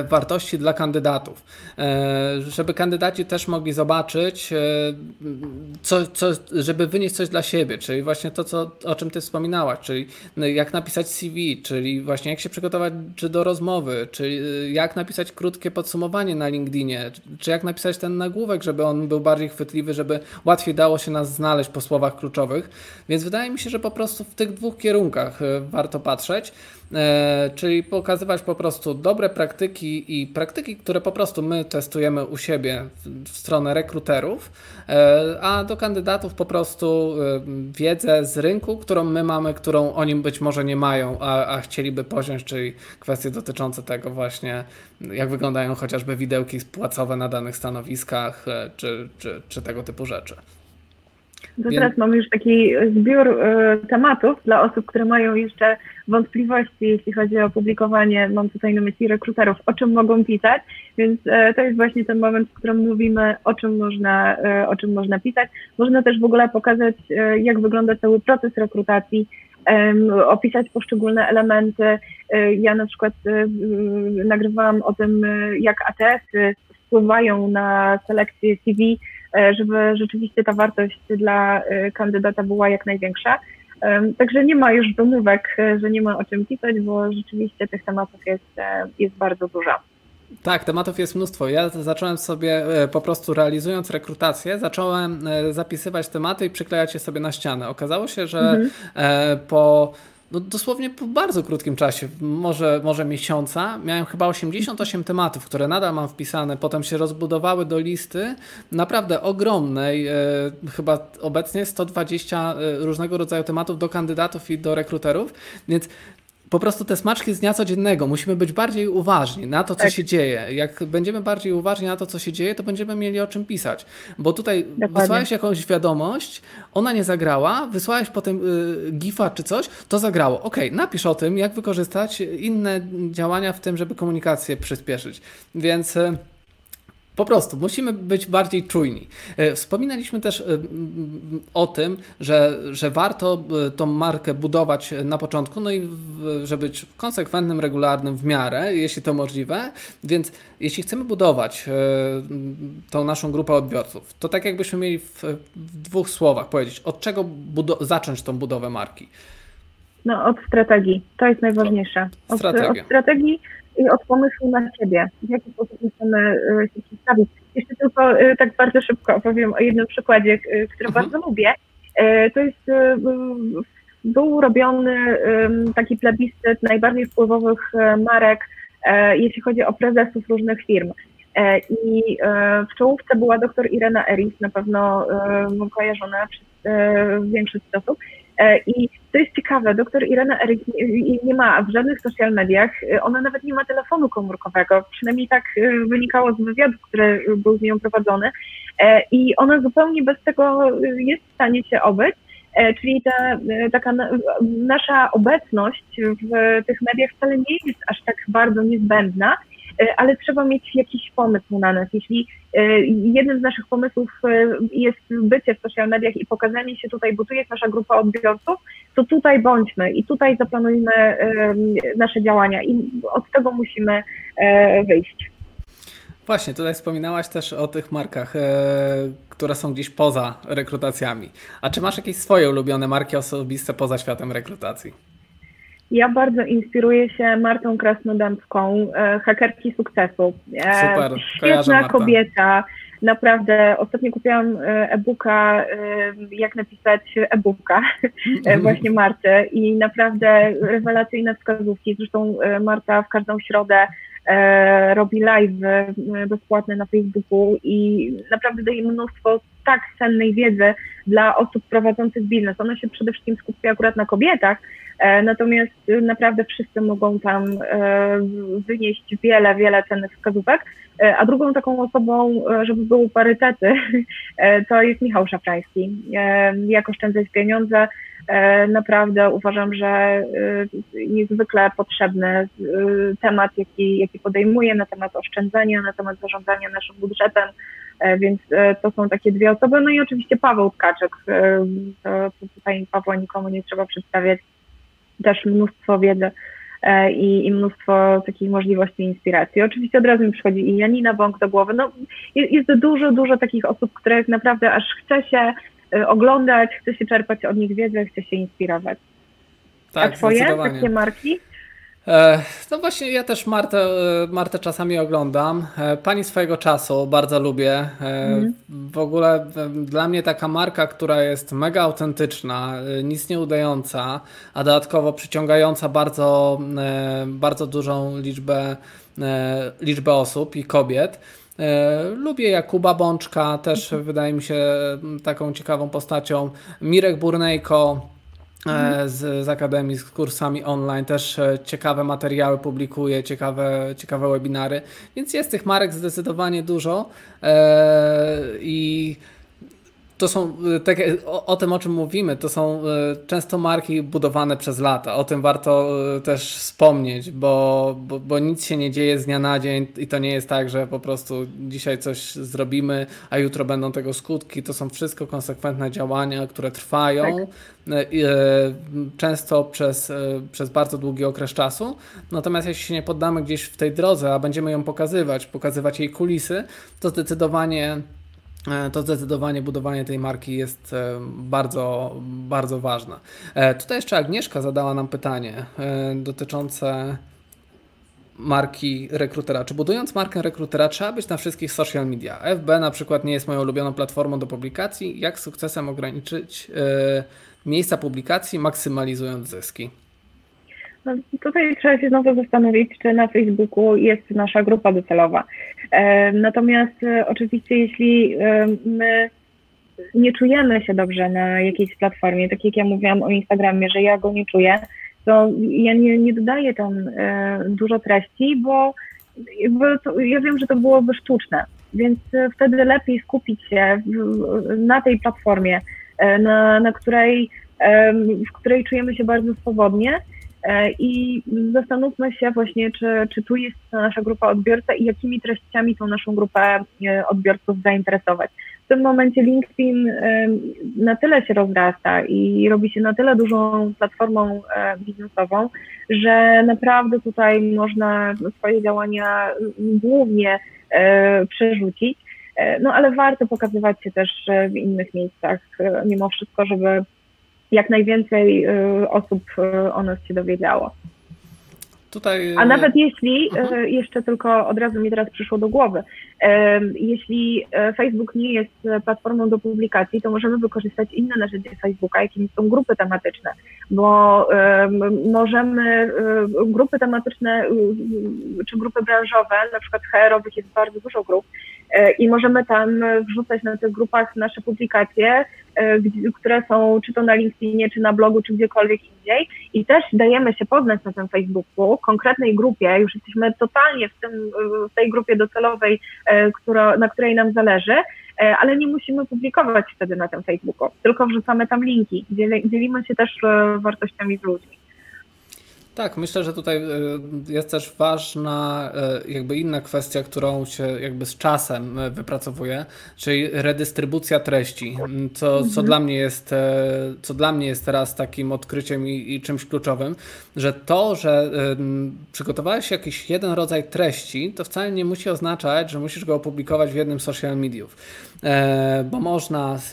wartości dla kandydatów, e, żeby kandydaci też mogli zobaczyć, e, co, co, żeby wynieść coś dla siebie, czyli właśnie to, co, o czym Ty wspominałaś, czyli jak napisać CV, czyli właśnie jak się przygotować czy do rozmowy, czy jak napisać krótkie podsumowanie na LinkedInie, czy jak napisać ten nagłówek, żeby on był bardziej chwytliwy, żeby łatwiej dało się nas znaleźć po słowach kluczowych. Więc wydaje mi się, że po prostu w tych dwóch kierunkach warto patrzeć. E, czyli pokazywać po prostu dobre praktyki i praktyki, które po prostu my testujemy u siebie w stronę rekruterów, e, a do kandydatów po prostu e, wiedzę z rynku, którą my mamy, którą oni być może nie mają, a, a chcieliby poziąć, czyli kwestie dotyczące tego właśnie, jak wyglądają chociażby widełki płacowe na danych stanowiskach, czy, czy, czy tego typu rzeczy. To teraz mamy już taki zbiór y, tematów dla osób, które mają jeszcze wątpliwości, jeśli chodzi o publikowanie, mam tutaj na myśli rekruterów, o czym mogą pisać, więc y, to jest właśnie ten moment, w którym mówimy, o czym można, y, o czym można pisać. Można też w ogóle pokazać, jak wygląda cały proces rekrutacji, opisać poszczególne elementy. Ja na przykład nagrywałam o tym, jak ATS-y wpływają na selekcję CV, żeby rzeczywiście ta wartość dla e, kandydata była jak największa. Także nie ma już domówek, e, że nie ma o czym pisać, bo rzeczywiście tych tematów jest, jest bardzo dużo. Tak, tematów jest mnóstwo. Ja zacząłem sobie po prostu realizując rekrutację, zacząłem zapisywać tematy i przyklejać je sobie na ścianę. Okazało się, że mhm. po no dosłownie po bardzo krótkim czasie, może, może miesiąca, miałem chyba 88 tematów, które nadal mam wpisane, potem się rozbudowały do listy naprawdę ogromnej, e, chyba obecnie 120 e, różnego rodzaju tematów do kandydatów i do rekruterów, więc po prostu te smaczki z dnia codziennego. Musimy być bardziej uważni na to, co tak. się dzieje. Jak będziemy bardziej uważni na to, co się dzieje, to będziemy mieli o czym pisać. Bo tutaj Dokładnie. wysłałeś jakąś wiadomość, ona nie zagrała, wysłałeś potem y, gifa czy coś, to zagrało. Ok, napisz o tym, jak wykorzystać inne działania w tym, żeby komunikację przyspieszyć. Więc... Y, po prostu musimy być bardziej czujni. E, wspominaliśmy też e, o tym, że, że warto e, tą markę budować na początku, no i żeby być konsekwentnym, regularnym w miarę, jeśli to możliwe. Więc jeśli chcemy budować tą naszą grupę odbiorców, to tak jakbyśmy mieli w, w dwóch słowach powiedzieć, od czego zacząć tą budowę marki. No, od strategii. To jest najważniejsze. Od, od strategii i od pomysłu na siebie, w jaki sposób chcemy e, się przedstawić. Jeszcze tylko e, tak bardzo szybko opowiem o jednym przykładzie, e, który mhm. bardzo lubię. To jest, był robiony taki plebiscyt najbardziej wpływowych marek, jeśli chodzi o prezesów różnych firm. I w czołówce była dr Irena Eris, na pewno kojarzona przez większość osób. E, I to jest ciekawe, doktor Irena Eryk nie, ma w żadnych social mediach, e, ona nawet nie ma telefonu komórkowego, przynajmniej tak e, wynikało z wywiadu, który był z nią prowadzony. I ona zupełnie bez tego jest w stanie się obyć. Czyli ta taka nasza obecność w tych mediach wcale nie jest aż tak bardzo niezbędna, ale trzeba mieć jakiś pomysł na nas. Jeśli e, jednym z naszych pomysłów e, jest bycie w social mediach i pokazanie się tutaj, bo tu jest nasza grupa odbiorców, to tutaj bądźmy i tutaj zaplanujmy nasze działania i od tego musimy wyjść. Właśnie, tutaj wspominałaś też o tych markach, które są gdzieś poza rekrutacjami. A czy masz jakieś swoje ulubione marki osobiste poza światem rekrutacji? Ja bardzo inspiruję się Martą Krasnodębską, e, hakerki sukcesu. E, Super, Świetna kobieta. Naprawdę, ostatnio kupiłam e, e-booka, jak napisać e-booka właśnie Marty i naprawdę rewelacyjne wskazówki. Zresztą Marta w każdą środę robi live bezpłatne na Facebooku i naprawdę daje mnóstwo tak cennej wiedzy dla osób prowadzących biznes. Ona się przede wszystkim skupia akurat na kobietach, natomiast naprawdę wszyscy mogą tam wynieść wiele, wiele cennych wskazówek. E, a drugą taką osobą, e, żeby były parytety, <laughs> e, to jest Michał Szafrański. Jak oszczędzać pieniądze, naprawdę uważam, że niezwykle potrzebny temat, jaki, jaki podejmuje na temat oszczędzania, na temat zarządzania naszym budżetem, więc to są takie dwie osoby. No i oczywiście Paweł Tkaczek, to, to tutaj Pawła nikomu nie trzeba przedstawiać, też mnóstwo wiedzy E, i, i mnóstwo takich możliwości inspiracji. Oczywiście od razu mi przychodzi i Janina Bąk do głowy. No, jest, jest dużo, dużo takich osób, których naprawdę aż chce się e, oglądać, chce się czerpać od nich wiedzę, chce się inspirować. Tak, A twoje takie marki? E, no właśnie, ja też Martę, e, Martę czasami oglądam. E, pani swojego czasu bardzo lubię. Mm. W ogóle dla mnie taka marka, która jest mega autentyczna, nic nie udająca, a dodatkowo przyciągająca bardzo, bardzo dużą liczbę, liczbę osób i kobiet. Lubię Jakuba Bączka, też mhm. wydaje mi się taką ciekawą postacią. Mirek Burnejko, z, z Akademii, z kursami online, też e, ciekawe materiały publikuje, ciekawe, ciekawe webinary, więc jest tych marek zdecydowanie dużo. E, i to są, tak, o, o, tym o czym mówimy, to są często marki budowane przez lata. O tym warto też wspomnieć, bo, bo, bo, nic się nie dzieje z dnia na dzień i to nie jest tak, że po prostu dzisiaj coś zrobimy, a jutro będą tego skutki. To są wszystko konsekwentne działania, które trwają. Tak często przez, przez bardzo długi okres czasu. Natomiast jeśli się nie poddamy gdzieś w tej drodze, a będziemy ją pokazywać, pokazywać jej kulisy, to zdecydowanie to zdecydowanie budowanie tej marki jest bardzo, bardzo ważne. Tutaj jeszcze Agnieszka zadała nam pytanie dotyczące marki rekrutera. Czy budując markę rekrutera trzeba być na wszystkich social media? FB na przykład nie jest moją ulubioną platformą do publikacji. Jak sukcesem ograniczyć miejsca publikacji, maksymalizując zyski? No, tutaj trzeba się znowu zastanowić, czy na Facebooku jest nasza grupa docelowa. E, natomiast e, oczywiście, jeśli e, my nie czujemy się dobrze na jakiejś platformie, tak jak ja mówiłam o Instagramie, że ja go nie czuję, to ja nie, nie dodaję tam dużo treści, bo to, ja wiem, że to byłoby sztuczne, więc wtedy lepiej skupić się na tej platformie, na, na której, w której czujemy się bardzo swobodnie i zastanówmy się właśnie, czy, czy tu jest nasza grupa odbiorca i jakimi treściami tą naszą grupę e, odbiorców zainteresować. W tym momencie LinkedIn na tyle się rozrasta i robi się na tyle dużą platformą biznesową, że naprawdę tutaj można swoje działania głównie przerzucić E, no ale warto pokazywać się też e, w innych miejscach e, mimo wszystko, żeby jak najwięcej osób o nas się dowiedziało. Tutaj... A nawet jeśli, mhm. jeszcze tylko od razu mi teraz przyszło do głowy, jeśli Facebook nie jest platformą do publikacji, to możemy wykorzystać inne narzędzie Facebooka, jakimi są grupy tematyczne, bo możemy, grupy tematyczne czy grupy branżowe, na przykład HR-owych jest bardzo dużo grup, i możemy tam wrzucać na tych grupach nasze publikacje, e, które są czy to na LinkedInie, czy na blogu, czy gdziekolwiek indziej. I też dajemy się poznać na tym Facebooku, konkretnej grupie, już jesteśmy totalnie w, tym, w tej grupie docelowej, e, która, na której nam zależy, ale nie musimy publikować wtedy na tym Facebooku, tylko wrzucamy tam linki, dzielimy się też wartościami z ludźmi. Tak, myślę, że tutaj e, jest też ważna e, jakby inna kwestia, którą się jakby z czasem e, wypracowuje, czyli redystrybucja treści, co, co, mhm. dla, mnie jest, co dla mnie jest teraz takim odkryciem i, i czymś kluczowym, że to, że przygotowałeś jakiś jeden rodzaj treści, to wcale nie musi oznaczać, że musisz go opublikować w jednym social mediów, bo można z,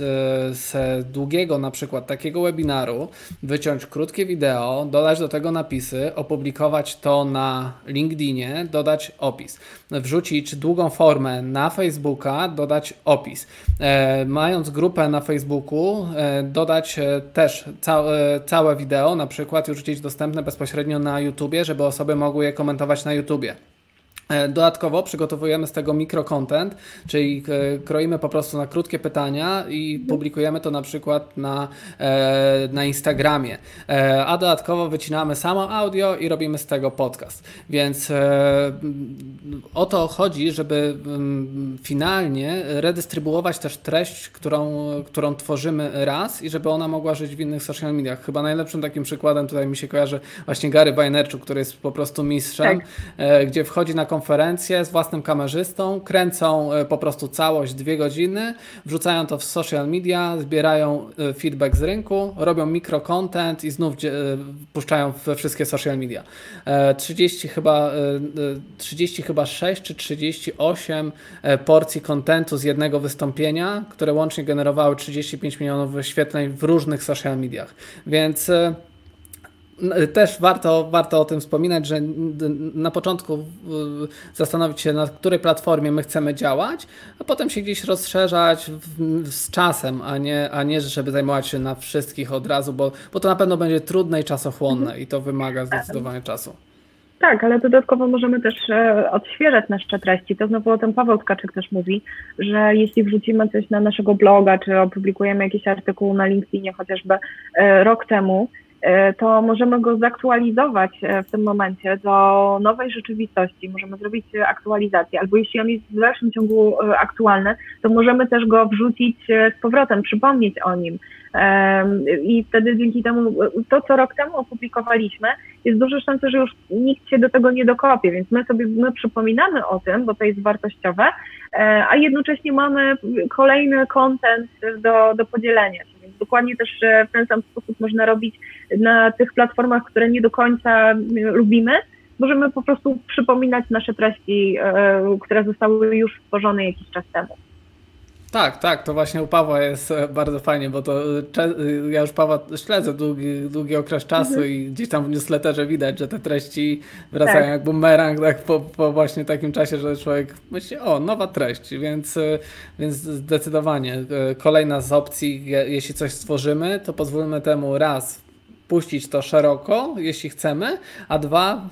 z długiego na przykład takiego webinaru wyciąć krótkie wideo, dodać do tego napisy, opublikować to na LinkedInie, dodać opis. Wrzucić długą formę na Facebooka, dodać opis. E, mając grupę na Facebooku, e, dodać e, też całe, całe wideo, na przykład już gdzieś dostępne bezpośrednio na YouTubie, żeby osoby mogły je komentować na YouTubie. E, dodatkowo przygotowujemy z tego mikrocontent, czyli e, kroimy po prostu na krótkie pytania i publikujemy to na przykład na, e, na Instagramie. A dodatkowo wycinamy samo audio i robimy z tego podcast. Więc o to chodzi, żeby finalnie redystrybuować też treść, którą, którą tworzymy raz i żeby ona mogła żyć w innych social mediach. Chyba najlepszym takim przykładem tutaj mi się kojarzy właśnie Gary Vaynerchuk, który jest po prostu mistrzem, tak. gdzie wchodzi na konferencję konferencję z własnym kamerzystą, kręcą e, po prostu całość dwie godziny, wrzucają to w social media, zbierają e, feedback z rynku, robią mikrocontent i znów e, puszczają we wszystkie social media. 30 chyba, 30 chyba 6 czy 38 porcji kontentu z jednego wystąpienia, które łącznie generowały 35 milionów wyświetleń w różnych social mediach. Więc też warto, warto o tym wspominać, że na początku zastanowić się, na której platformie my chcemy działać, a potem się gdzieś rozszerzać z czasem, a nie, a nie żeby zajmować się na wszystkich od razu, bo, bo to na pewno będzie trudne i czasochłonne i to wymaga zdecydowanie czasu. Tak, ale dodatkowo możemy też e, odświeżać nasze treści. To znowu o tym Paweł Tkaczyk też mówi, że jeśli wrzucimy coś na naszego bloga, czy opublikujemy jakiś artykuł na LinkedInie chociażby e, rok temu, to możemy go zaktualizować e, w tym momencie do nowej rzeczywistości, możemy zrobić aktualizację, albo jeśli on jest w dalszym ciągu e, aktualny, to możemy też go wrzucić z powrotem, przypomnieć o nim. I wtedy dzięki temu, to co rok temu opublikowaliśmy, jest duże szanse, że już nikt się do tego nie dokopie, więc my sobie my przypominamy o tym, bo to jest wartościowe, a jednocześnie mamy kolejny kontent do, do podzielenia dokładnie też w ten sam sposób można robić na tych platformach, które nie do końca lubimy. Możemy po prostu przypominać nasze treści, e, które zostały już stworzone jakiś czas temu. Tak, tak, to właśnie u Pawła jest e, bardzo fajnie, bo to e, ja już Pawła śledzę długi, długi okres czasu mhm. i gdzieś tam w newsletterze widać, że te treści wracają tak. jak bumerang tak, po, po właśnie takim czasie, że człowiek myśli, o, nowa treść, więc, e, więc zdecydowanie kolejna z opcji, jeśli coś stworzymy, to pozwólmy temu raz puścić to szeroko, jeśli chcemy, a dwa,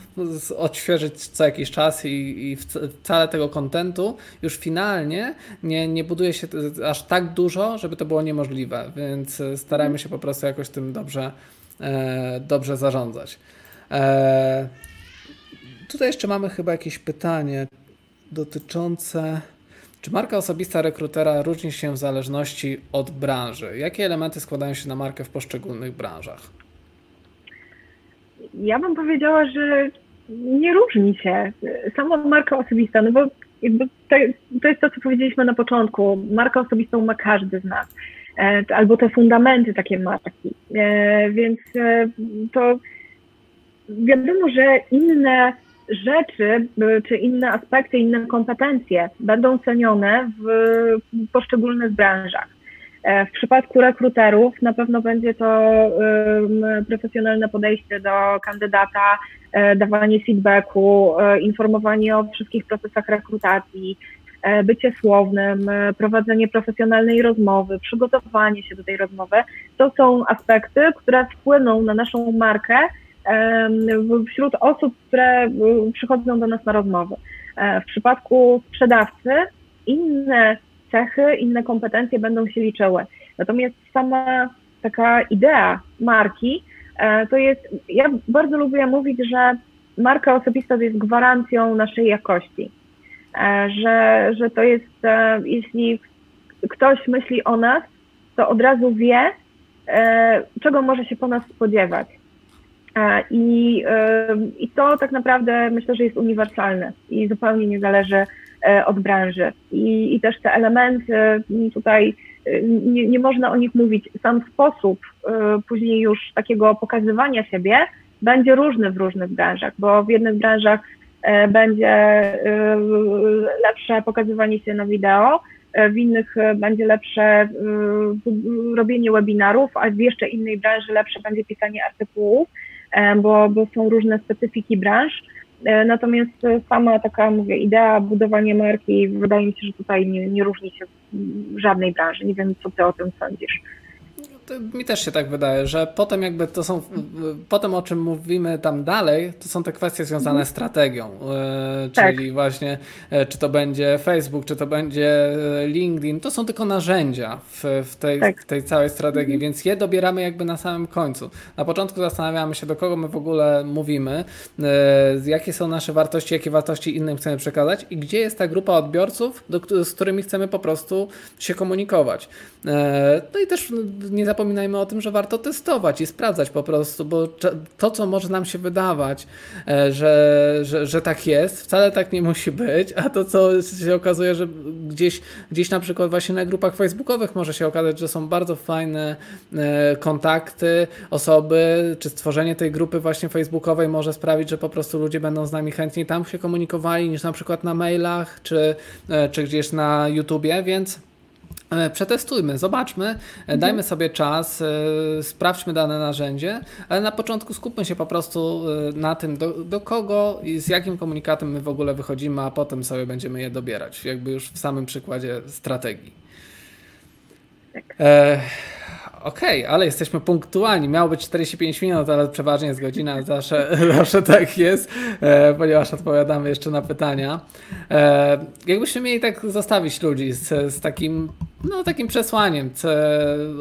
odświeżyć co jakiś czas i, i wcale tego kontentu już finalnie nie, nie buduje się aż tak dużo, żeby to było niemożliwe, więc starajmy się po prostu jakoś tym dobrze, e, dobrze zarządzać. E, tutaj jeszcze mamy chyba jakieś pytanie dotyczące. Czy marka osobista rekrutera różni się w zależności od branży? Jakie elementy składają się na markę w poszczególnych branżach? Ja bym powiedziała, że nie różni się. Sama marka osobista, no bo to, to jest to, co powiedzieliśmy na początku. Markę osobistą ma każdy z nas. E, albo te fundamenty takie marki. E, więc e, to wiadomo, że inne rzeczy, czy inne aspekty, inne kompetencje będą cenione w poszczególnych branżach. E, w przypadku rekruterów na pewno będzie to profesjonalne podejście do kandydata, e, dawanie feedbacku, e, informowanie o wszystkich procesach rekrutacji, bycie słownym, prowadzenie profesjonalnej rozmowy, przygotowanie się do tej rozmowy. To są aspekty, które wpłyną na naszą markę wśród osób, które przychodzą do nas na rozmowy. W przypadku sprzedawcy inne cechy, inne kompetencje będą się liczyły. Natomiast sama taka idea marki e, to jest, ja bardzo lubię mówić, że marka osobista to jest gwarancją naszej jakości. E, że, że to jest, e, jeśli ktoś myśli o nas, to od razu wie, czego może się po nas spodziewać. I, I to tak naprawdę myślę, że jest uniwersalne i zupełnie nie zależy od branży. I, i też te elementy tutaj e, nie, nie można o nich mówić. Sam sposób e, później już takiego pokazywania siebie będzie różny w różnych branżach, bo w jednych branżach będzie lepsze pokazywanie się na wideo, w innych będzie lepsze robienie webinarów, a w jeszcze innej branży lepsze będzie pisanie artykułów, bo, bo są różne specyfiki branż. E, natomiast sama taka, mówię, idea budowania marki, wydaje mi się, że tutaj nie, nie różni się w żadnej branży. Nie wiem, co ty o tym sądzisz. Mi też się tak wydaje, że potem jakby to są, potem o czym mówimy tam dalej, to są te kwestie związane z strategią, e, tak. czyli właśnie e, czy to będzie Facebook, czy to będzie LinkedIn, to są tylko narzędzia w, w, tej, tak. w tej całej strategii, mhm. więc je dobieramy jakby na samym końcu. Na początku zastanawiamy się, do kogo my w ogóle mówimy, jakie są nasze wartości, jakie wartości innym chcemy przekazać i gdzie jest ta grupa odbiorców, do, z którymi chcemy po prostu się komunikować. No i też nie zapominajmy o tym, że warto testować i sprawdzać po prostu, bo to, co może nam się wydawać, e, że, że, że tak jest, wcale tak nie musi być, a to, co się okazuje, że gdzieś, gdzieś na przykład właśnie na grupach facebookowych może się okazać, że są bardzo fajne e, kontakty, osoby, czy stworzenie tej grupy właśnie facebookowej może sprawić, że po prostu ludzie będą z nami chętniej tam się komunikowali niż na przykład na mailach, czy, e, czy gdzieś na YouTubie, więc przetestujmy, zobaczmy, e, mhm. dajmy sobie czas, e, sprawdźmy dane narzędzie, ale na początku skupmy się po prostu na tym, do, do, kogo i z jakim komunikatem my w ogóle wychodzimy, a potem sobie będziemy je dobierać, jakby już w samym przykładzie strategii. Tak. E Okej, okay, ale jesteśmy punktualni. Miało być 45 minut, ale przeważnie jest godzina. Zawsze, <laughs> zawsze tak jest, e, ponieważ odpowiadamy jeszcze na pytania. E, jakbyśmy mieli tak zostawić ludzi z, z takim, no, takim przesłaniem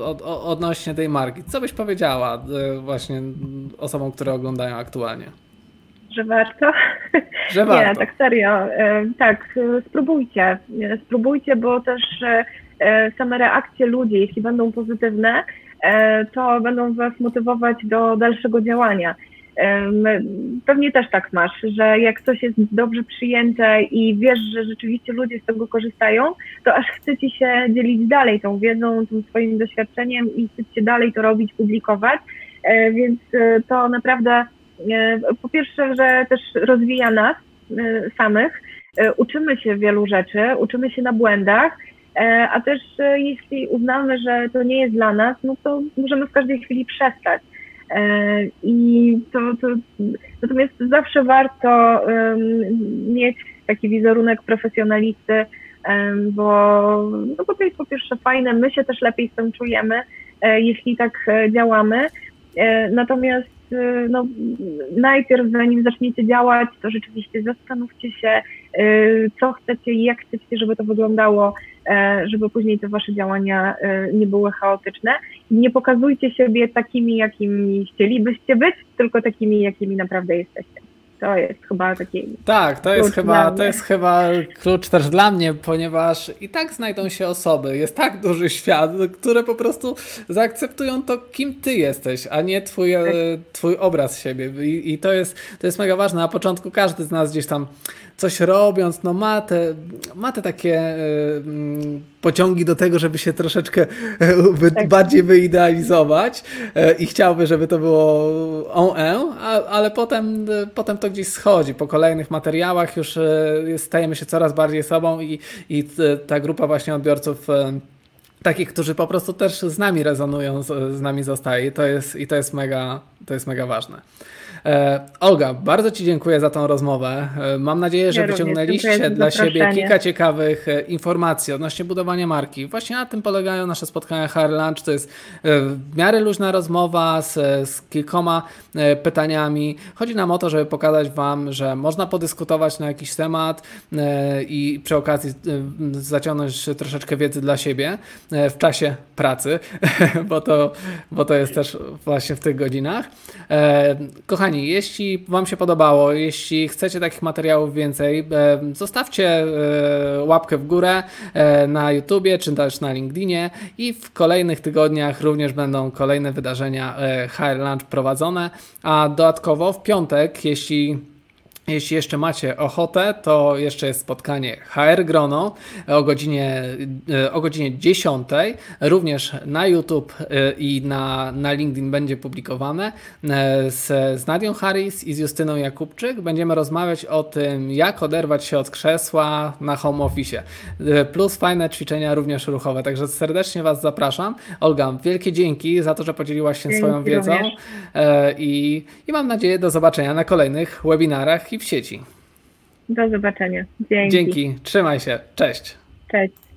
od, odnośnie tej marki, co byś powiedziała e, właśnie osobom, które oglądają aktualnie? Że warto? <laughs> Że warto. Nie, tak serio. Tak, spróbujcie. Spróbujcie, bo też same reakcje ludzi, jeśli będą pozytywne, e, to będą Was motywować do dalszego działania. Pewnie też tak masz, że jak coś jest dobrze przyjęte i wiesz, że rzeczywiście ludzie z tego korzystają, to aż chce ci się dzielić dalej tą wiedzą, tym swoim doświadczeniem i chce się dalej to robić, publikować. E, więc to naprawdę po pierwsze, że też rozwija nas samych, uczymy się wielu rzeczy, uczymy się na błędach E, a też e, jeśli uznamy, że to nie jest dla nas, no to możemy w każdej chwili przestać. E, I to, to natomiast zawsze warto mieć taki wizerunek profesjonalisty, bo, no bo to jest po pierwsze fajne, my się też lepiej z tym czujemy, jeśli tak działamy. Natomiast no, najpierw zanim zaczniecie działać, to rzeczywiście zastanówcie się, co chcecie i jak chcecie, żeby to wyglądało E, żeby później te wasze działania e, nie były chaotyczne. Nie pokazujcie siebie takimi, jakimi chcielibyście być, tylko takimi, jakimi naprawdę jesteście. To jest chyba taki. Tak, to jest chyba, to jest chyba klucz też dla mnie, ponieważ i tak znajdą się osoby, jest tak duży świat, które po prostu zaakceptują to, kim ty jesteś, a nie twój, tak. twój obraz siebie. I, I, to, jest, to jest mega ważne. Na początku każdy z nas gdzieś tam coś robiąc, no ma te, ma te takie y, pociągi do tego, żeby się troszeczkę y, tak. bardziej wyidealizować y, i chciałby, żeby to było on ale potem, potem to gdzieś schodzi. Po kolejnych materiałach już stajemy się coraz bardziej sobą i, i ta grupa właśnie odbiorców takich, którzy po prostu też z nami rezonują, z, z nami zostaje i to jest, i to jest, mega, to jest mega ważne. E, Olga, bardzo Ci dziękuję za tą rozmowę. E, mam nadzieję, że ja wyciągnęliście dla siebie kilka ciekawych e, informacji odnośnie budowania marki. Właśnie na tym polegają nasze spotkania HR Lunch. To jest w miarę luźna rozmowa z, z kilkoma pytaniami. Chodzi nam o to, żeby pokazać Wam, że można podyskutować na jakiś temat i przy okazji zaciągnąć troszeczkę wiedzy dla siebie w czasie pracy, <laughs> bo to, bo to jest też właśnie w tych godzinach. Kochani, Kochani, jeśli Wam się podobało, jeśli chcecie takich materiałów więcej, e, zostawcie e, łapkę w górę e, na YouTubie czy też na LinkedInie i w kolejnych tygodniach również będą kolejne wydarzenia HR Lunch prowadzone, a dodatkowo w piątek, jeśli jeśli jeszcze macie ochotę, to jeszcze jest spotkanie HR Grono o godzinie, e, o godzinie 10. Również na YouTube e, i na, na LinkedIn będzie publikowane e, z, z Nadią Harris i z Justyną Jakubczyk. Będziemy rozmawiać o tym, jak oderwać się od krzesła na home office. Plus fajne ćwiczenia również ruchowe. Także serdecznie Was zapraszam. Olga, wielkie dzięki za to, że podzieliłaś się dzięki swoją wiedzą i, i mam nadzieję do zobaczenia na kolejnych webinarach w sieci. Do zobaczenia. Dzięki. Dzięki. Trzymaj się. Cześć. Cześć.